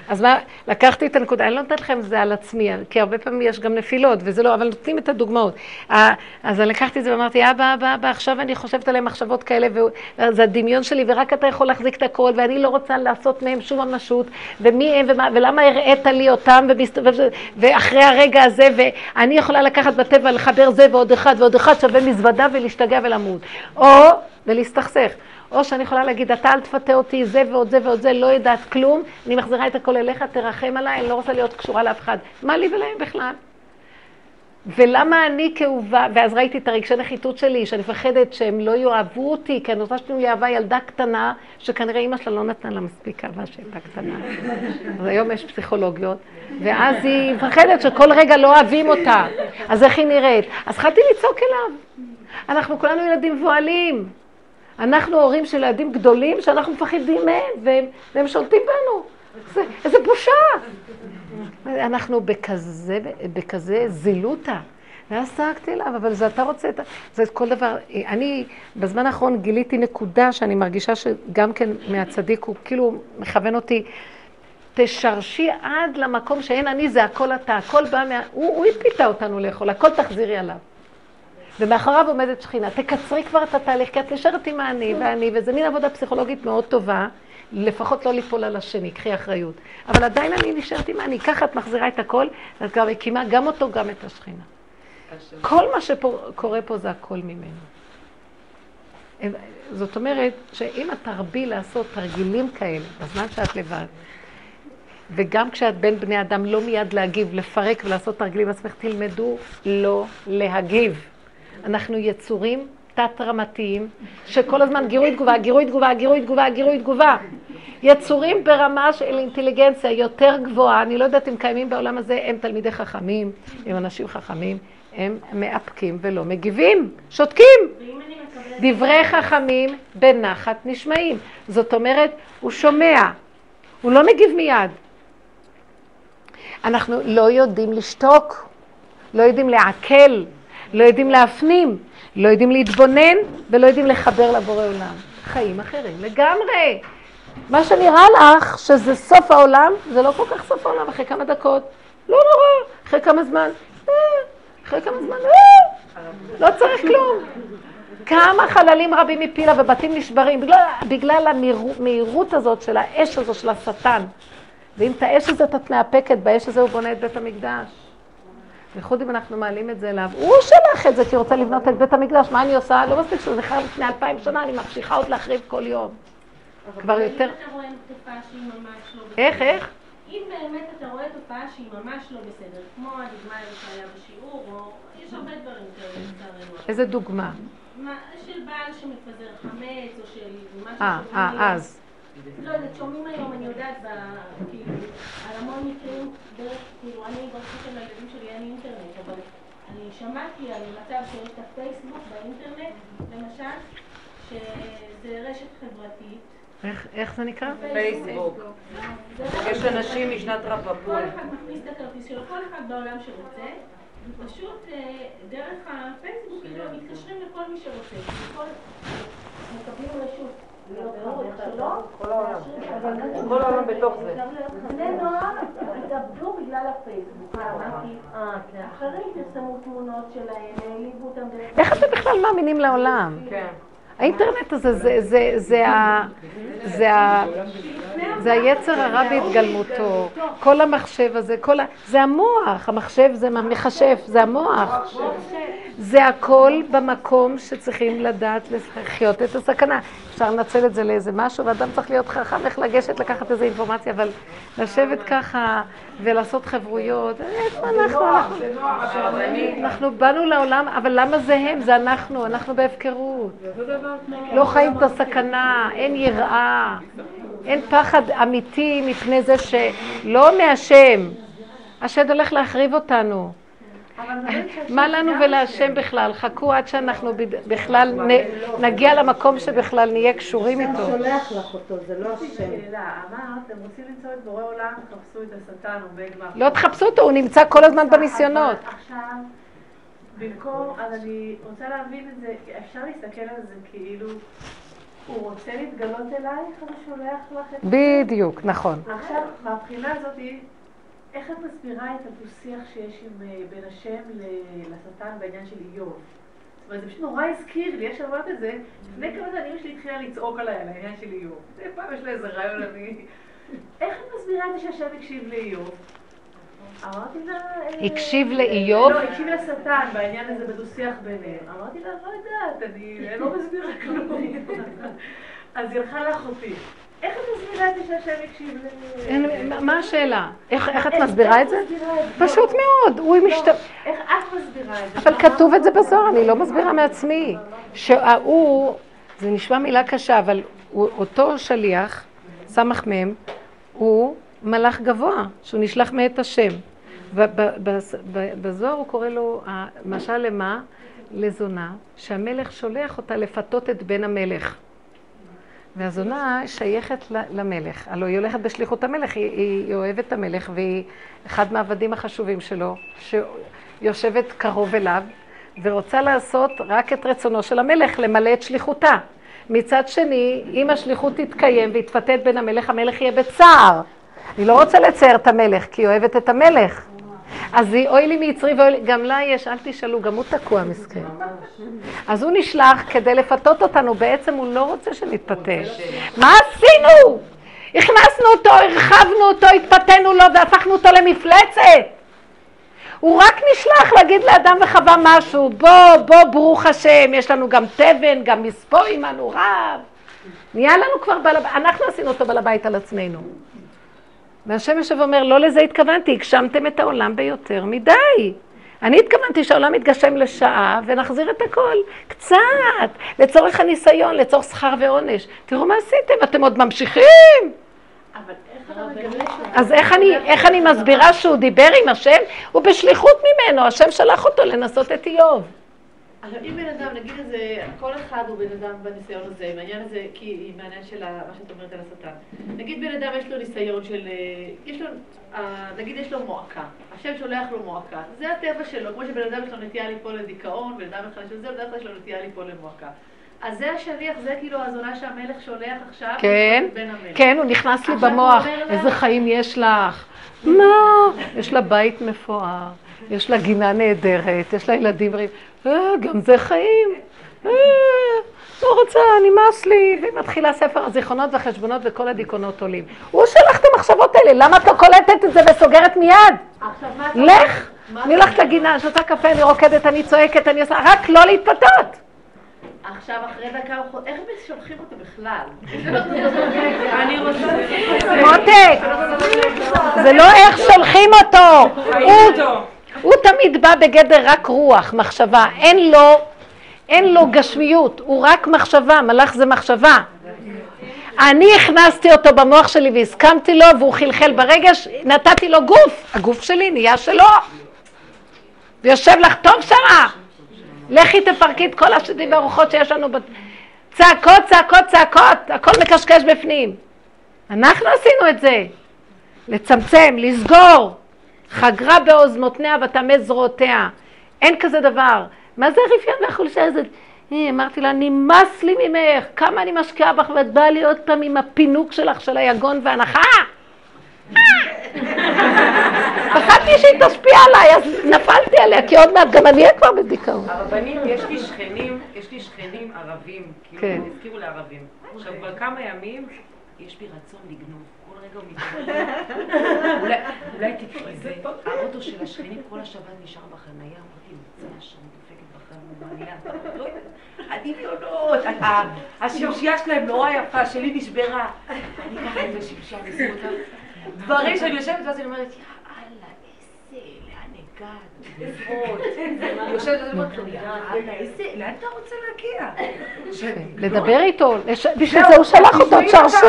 אז מה, לקחתי את הנקודה, אני לא נותנת לכם את זה על עצמי, כי הרבה פעמים יש גם נפילות, וזה לא, אבל נותנים את הדוגמאות. אז אני לקחתי את זה ואמרתי, אבא, אבא, אבא, עכשיו אני חושבת עליהם מחשבות כאלה, וזה הדמיון שלי, ורק אתה יכול להחזיק את הכל, ואני לא רוצה לעשות מהם שום ממשות, ומי הם, ומה, ולמה הראית לי אותם, ומסתובב, ואחרי הרגע הזה, ואני יכולה לקחת בטבע, לחבר זה ועוד אחד ועוד אחד, שווה מזוודה ולהשתגע ולמות. או, ולהסתכסך. או שאני יכולה להגיד, אתה אל תפתה אותי, זה ועוד זה ועוד זה, לא יודעת כלום, אני מחזירה את הכל אליך, תרחם עליי, אני לא רוצה להיות קשורה לאף אחד. מה לי ולהם בכלל? ולמה אני כאובה, ואז ראיתי את הרגשי נחיתות שלי, שאני מפחדת שהם לא יאהבו אותי, כי אני רוצה שתנו לי אהבה ילדה קטנה, שכנראה אימא שלה לא נתנה לה מספיק אהבה שהייתה קטנה. אז היום יש פסיכולוגיות, ואז היא מפחדת שכל רגע לא אוהבים אותה. אז איך היא נראית? אז התחלתי לצעוק אליו. אנחנו כולנו ילדים מבוהלים. אנחנו הורים של ילדים גדולים שאנחנו מפחדים מהם, והם, והם שולטים בנו. זה, איזה בושה. אנחנו בכזה, בכזה זילותה. ואז צעקתי אליו, אבל זה אתה רוצה את ה... זה כל דבר. אני בזמן האחרון גיליתי נקודה שאני מרגישה שגם כן מהצדיק, הוא כאילו מכוון אותי, תשרשי עד למקום שאין אני, זה הכל אתה, הכל בא מה... הוא, הוא הפיתה אותנו לאכול, הכל תחזירי עליו. ומאחוריו עומדת שכינה. תקצרי כבר את התהליך, כי את נשארת עם האני ואני, וזה מין עבודה פסיכולוגית מאוד טובה, לפחות לא ליפול על השני, קחי אחריות. אבל עדיין אני נשארת עם האני, ככה את מחזירה את הכל, ואת כבר מקימה גם אותו, גם את השכינה. כל מה שקורה פה זה הכל ממנו. זאת אומרת, שאם את תרבי לעשות תרגילים כאלה, בזמן שאת לבד, וגם כשאת בין בני אדם לא מיד להגיב, לפרק ולעשות תרגילים עצמך, תלמדו לא להגיב. אנחנו יצורים תת-רמתיים, שכל הזמן גירוי תגובה, גירוי תגובה, גירוי תגובה, גירוי תגובה. יצורים ברמה של אינטליגנציה יותר גבוהה, אני לא יודעת אם קיימים בעולם הזה, הם תלמידי חכמים, הם אנשים חכמים, הם מאפקים ולא מגיבים, שותקים. דברי חכמים בנחת נשמעים. זאת אומרת, הוא שומע, הוא לא מגיב מיד. אנחנו לא יודעים לשתוק, לא יודעים לעכל. לא יודעים להפנים, לא יודעים להתבונן ולא יודעים לחבר לבורא עולם. חיים אחרים לגמרי. מה שנראה לך שזה סוף העולם, זה לא כל כך סוף העולם, אחרי כמה דקות. לא נורא, אחרי כמה זמן. אה, אחרי כמה זמן, אה, לא צריך כלום. כמה חללים רבים הפילה ובתים נשברים, בגלל, בגלל המהירות הזאת של האש הזו של השטן. ואם את האש הזאת את מאפקת, באש הזה הוא בונה את בית המקדש. בייחוד אם אנחנו מעלים את זה אליו. הוא שלח את זה כי רוצה לבנות את בית המקדש, מה אני עושה? לא מספיק שזה נחרב לפני אלפיים שנה, אני ממשיכה עוד להחריב כל יום. כבר יותר... לא איך, איך? אם באמת אתה רואה תופעה שהיא ממש לא בסדר, כמו הדוגמה שהיה בשיעור, או יש הרבה דברים כאלה לצערנו. איזה דוגמה? של בעל שמפזר חמץ, או של משהו... אה, אה, אז. לא יודעת, שומעים היום, אני יודעת, כאילו, על המון מקרים, דרך, כאילו, אני ברוך השם לילדים שלי אין אינטרנט, אבל אני שמעתי על מצב שיש את הפייסבוק באינטרנט, למשל, שזה רשת חברתית. איך, איך זה נקרא? פייסבוק. יש אנשים משנת רבבון. כל אחד מכניס את הכרטיס שלו, כל אחד בעולם שרוצה, ופשוט אה, דרך הפייסבוק כאילו מתקשרים לכל מי שרוצה. מקבלים רשות. כל העולם בתוך זה. בני נוער התאבדו בגלל הפייסבוק. אחרים פרסמו תמונות שלהם, העליבו אותם. איך אתם בכלל מאמינים לעולם? כן. האינטרנט הזה זה, זה, זה, ה, זה, היצר הרע בהתגלמותו, כל המחשב הזה, כל ה, זה המוח, המחשב זה מחשב, זה המוח. זה הכל במקום שצריכים לדעת לחיות את הסכנה. אפשר לנצל את זה לאיזה משהו, ואדם צריך להיות חכם איך לגשת לקחת איזה אינפורמציה, אבל לשבת ככה ולעשות חברויות, איפה אנחנו? אנחנו באנו לעולם, אבל למה זה הם? זה אנחנו, אנחנו בהפקרות. לא חיים את הסכנה, אין יראה, אין פחד אמיתי מפני זה שלא מהשם. השד הולך להחריב אותנו. מה לנו ולהשם בכלל? חכו עד שאנחנו בכלל נגיע למקום שבכלל נהיה קשורים השם איתו. שולח לך אותו, זה לא השם. אמרת, אתם רוצים למצוא את בורא עולם, תחפשו את השטן או בגמר. לא תחפשו אותו, הוא נמצא כל הזמן בניסיונות. עכשיו, במקום, אז אני רוצה להבין את זה, אפשר להסתכל על זה כאילו, הוא רוצה להתגלות אלייך, אז הוא שולח לך את זה? בדיוק, נכון. עכשיו, מהבחינה הזאת, איך את מסבירה את הדו-שיח שיש עם, אה, בין השם לשטן בעניין של איוב? זאת אומרת, זה פשוט נורא הזכיר לי, איך שאמרת את זה, לפני כמה אמא שלי התחילה לצעוק עליי על העניין של איוב. זה פעם יש לה איזה רעיון, אני... איך את מסבירה את זה שהשם הקשיב לאיוב? אמרתי לה... אה, הקשיב לאיוב? לא, הקשיב לשטן בעניין הזה בדו-שיח ביניהם. אמרתי לה, לא יודעת, אני לא מסבירה כלום. אז היא הלכה לאחותי. איך את מסבירה את זה שהשם הקשיב ל... מה- השאלה? איך את מסבירה את זה? פשוט מאוד, הוא משת... איך את מסבירה את זה? אבל כתוב את זה בזוהר, אני לא מסבירה מעצמי. שההוא, זה נשמע מילה קשה, אבל אותו שליח, סמ"ך מ', הוא מלאך גבוה, שהוא נשלח מאת השם. בזוהר הוא קורא לו, משל למה? לזונה, שהמלך שולח אותה לפתות את בן המלך. והזונה שייכת למלך. הלוא היא הולכת בשליחות המלך, היא, היא, אוהבת את המלך, והיא אחד מהעבדים החשובים שלו, שיושבת קרוב אליו, ורוצה לעשות רק את רצונו של המלך, למלא את שליחותה. מצד שני, אם השליחות תתקיים ויתפתת בין המלך, המלך יהיה בצער. היא לא רוצה לצייר את המלך, כי היא אוהבת את המלך. אז היא, אוי לי מיצרי ואוי לי, גם לה יש, אל תשאלו, גם הוא תקוע מסכן. אז הוא נשלח כדי לפתות אותנו, בעצם הוא לא רוצה שנתפתה. מה עשינו? הכנסנו אותו, הרחבנו אותו, התפתינו לו והפכנו אותו למפלצת. הוא רק נשלח להגיד לאדם וחווה משהו, בוא, בוא, ברוך השם, יש לנו גם תבן, גם מספוא עמנו רב. נהיה לנו כבר בעל הבית, אנחנו עשינו אותו בעל הבית על עצמנו. והשם יושב ואומר, לא לזה התכוונתי, הגשמתם את העולם ביותר מדי. אני התכוונתי שהעולם יתגשם לשעה ונחזיר את הכל, קצת, לצורך הניסיון, לצורך שכר ועונש. תראו מה עשיתם, אתם עוד ממשיכים. אז איך אני, איך אני מסבירה שהוא דיבר עם השם? הוא בשליחות ממנו, השם שלח אותו לנסות את איוב. עכשיו, אם בן אדם, נגיד איזה, כל אחד הוא בן אדם בניסיון הזה, עם העניין הזה, כי עם העניין של מה שאת אומרת על השטן. נגיד בן אדם יש לו ניסיון של, אה, יש לו, אה, נגיד יש לו מועקה, השם שולח לו מועקה, זה הטבע שלו, כמו שבן אדם יש לו נטייה ליפול לדיכאון, בן אדם אחד שזה, בדרך כלל יש לו נטייה ליפול למועקה. אז זה השליח, זה כאילו הזונה שהמלך שולח עכשיו, כן, בן. כן, הוא נכנס לי במוח, איזה חיים יש לך? מה? יש לה בית מפואר, יש לה גינה נהדרת, יש לה ילדים בריאים. אה, גם זה חיים. אה, לא רוצה, נמאס לי. והיא מתחילה ספר הזיכרונות והחשבונות וכל הדיכאונות עולים. הוא שלח את המחשבות האלה, למה את לא קולטת את זה וסוגרת מיד? לך! אני הולכת לגינה, אני שותה קפה, אני רוקדת, אני צועקת, אני עושה, רק לא להתפתות. עכשיו, אחרי דקה איך שולחים אותו בכלל? אני רוצה... מותק, זה לא איך שולחים אותו. הוא תמיד בא בגדר רק רוח, מחשבה. אין לו, אין לו גשמיות, הוא רק מחשבה, מלאך זה מחשבה. אני הכנסתי אותו במוח שלי והסכמתי לו, והוא חלחל ברגש, נתתי לו גוף, הגוף שלי נהיה שלו. ויושב לך טוב שמה. לכי תפרקי את כל השדים והרוחות שיש לנו. בת... צעקות, צעקות, צעקות, הכל מקשקש בפנים. אנחנו עשינו את זה. לצמצם, לסגור. חגרה באוזנותיה וטמא זרועותיה. אין כזה דבר. מה זה הרפיון והחולשה הזאת? אה, אמרתי לה, נמאס לי ממך, כמה אני משקיעה בך ואת באה לי עוד פעם עם הפינוק שלך של היגון והנחה? פחדתי שהיא תשפיע עליי, אז נפלתי עליה, כי עוד מעט גם אני אהיה כבר בדיכאון. הרבנים, יש לי שכנים, יש לי שכנים ערבים, כאילו, כן. הזכירו לערבים. עכשיו, כבר כמה ימים, יש לי רצון לגנוב. רגע הוא מתגנב. אולי- תקראי זה. האוטו של השכנים כל השבת נשאר בחנייה, אמרתי, נמצא שם, דופקת בחנייה. לא יודעת. הדמיונות, ה- השמשייה שלהם נורא יפה, שלי נשברה. אני ככה השמשייה, נשים אותה. דברים שאני יושבת ואז אני אומרת, יאללה, איזה, לאן אתה רוצה להגיע? לדבר איתו, בשביל זה הוא שלח אותו, תשרשו.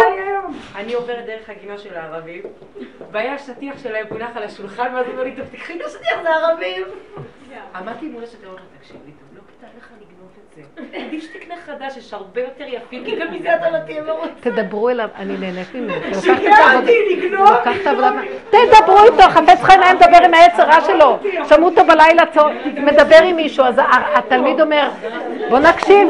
אני עוברת דרך הגינה של הערבים, והיה שטיח שלהם מונח על השולחן, ואז הוא אומר לי, תקחי את השטיח, זה ערבים. עמדתי מול השטיח, אמרתי, תקשיב לי, טוב, כדאי לך לגנוב את זה. עדיף שתקנה חדש, יש הרבה יותר יפים, כי גם מזה אתה לא תהיה מרוצה. תדברו אליו, אני נהנית ממנו. את העבודה, תדברו איתו, חפץ חיים היה מדבר עם העץ הרע שלו. שמעו אותו בלילה, מדבר עם מישהו, אז התלמיד אומר, בוא נקשיב,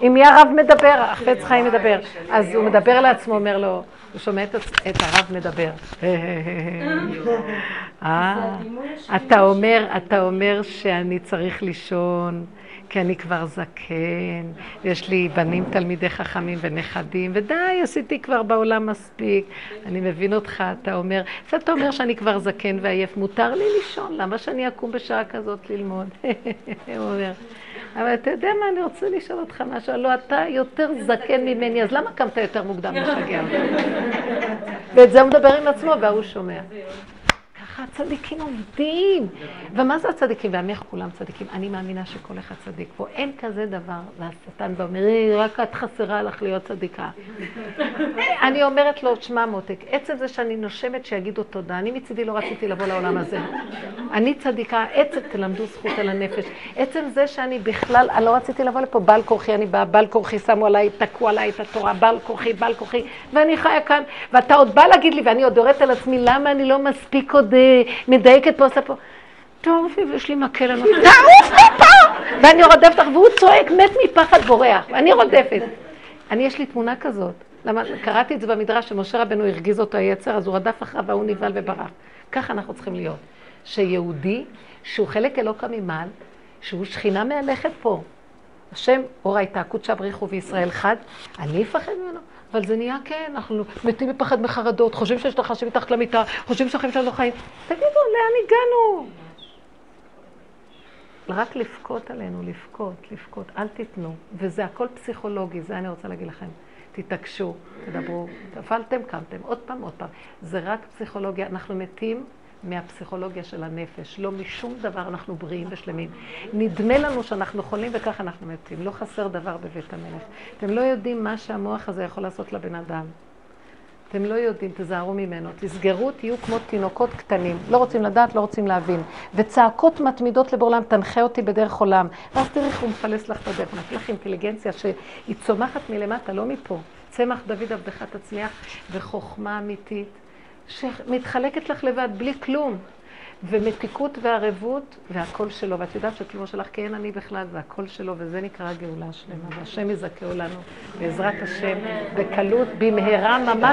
עם מי- הרב מדבר, החפץ חיים מדבר. אז הוא מדבר לעצמו, אומר לו, הוא שומע את הרב מדבר. אה, אתה אומר, אתה אומר שאני צריך לישון, כי אני כבר זקן, יש לי בנים תלמידי חכמים ונכדים, ודי, עשיתי כבר בעולם מספיק. אני מבין אותך, אתה אומר, אתה אומר שאני כבר זקן ועייף, מותר לי לישון, למה שאני אקום בשעה כזאת ללמוד? הוא אומר, אבל אתה יודע מה, אני רוצה לשאול אותך משהו, הלוא אתה יותר זקן ממני, אז למה קמת יותר מוקדם לשגע? ואת זה הוא מדבר עם עצמו, וההוא שומע. ככה הצדיקים עובדים. ומה זה הצדיקים? ועמך כולם צדיקים. אני מאמינה שכל אחד צדיק פה. אין כזה דבר. והשטן בא "אה, רק את חסרה לך להיות צדיקה. אני אומרת לו, שמע מותק, עצם זה שאני נושמת שיגידו תודה. אני מצידי לא רציתי לבוא לעולם הזה. אני צדיקה, עצם תלמדו זכות על הנפש. עצם זה שאני בכלל, אני לא רציתי לבוא לפה, בעל כורחי אני באה, בעל כורחי שמו עליי, תקעו עליי את התורה, בעל כורחי, בעל כורחי, ואני חיה כאן, ואתה עוד בא להגיד לי, ואני עוד יורדת על עצמי, למה אני לא מספיק עוד אה, מדייקת פה, עושה פה. תעופי, ויש לי מקל, אני אומרת, תעוף מפה! ואני רודפת לך, והוא צועק, מת מפחד בורח, ואני רודפת. אני, יש לי תמונה כזאת. למה, קראתי את זה במדרש, שמשה רבנו הרגיז אותו היצר, אז הוא רדף אחריו והוא נבהל וברח. ככה אנחנו צריכים להיות. שיהודי, שהוא חלק אלוקא ממעל, שהוא שכינה מהלכת פה. השם, אור הייתה, קודשא בריחו וישראל חד, אני אפחד ממנו. אבל זה נהיה כן, אנחנו מתים מפחד מחרדות, חושבים שיש לך חשים מתחת למיטה, חושבים שהחיים שלנו חיים. תגידו, לאן הגענו? רק לבכות עלינו, לבכות, לבכות, אל תיתנו. וזה הכל פסיכולוגי, זה אני רוצה להגיד לכם. תתעקשו, תדברו, נפלתם, קמתם, עוד פעם, עוד פעם. זה רק פסיכולוגיה, אנחנו מתים מהפסיכולוגיה של הנפש, לא משום דבר אנחנו בריאים ושלמים. נדמה לנו שאנחנו חולים וככה אנחנו מתים, לא חסר דבר בבית המלך. אתם לא יודעים מה שהמוח הזה יכול לעשות לבן אדם. אתם לא יודעים, תזהרו ממנו. תסגרו, תהיו כמו תינוקות קטנים. לא רוצים לדעת, לא רוצים להבין. וצעקות מתמידות לבעולם, תנחה אותי בדרך עולם. ואז תראי איך הוא מפלס לך את הדרך. נתן לך אינטליגנציה שהיא צומחת מלמטה, לא מפה. צמח דוד עבדך תצמיח, וחוכמה אמיתית, שמתחלקת לך לבד, בלי כלום. ומתיקות וערבות, והקול שלו. ואת יודעת שכמו שלך, כי אין אני בכלל, זה הקול שלו, וזה נקרא גאולה שלמה. והשם יזכהו לנו, בעזרת השם, בקלות, במהרה ממש.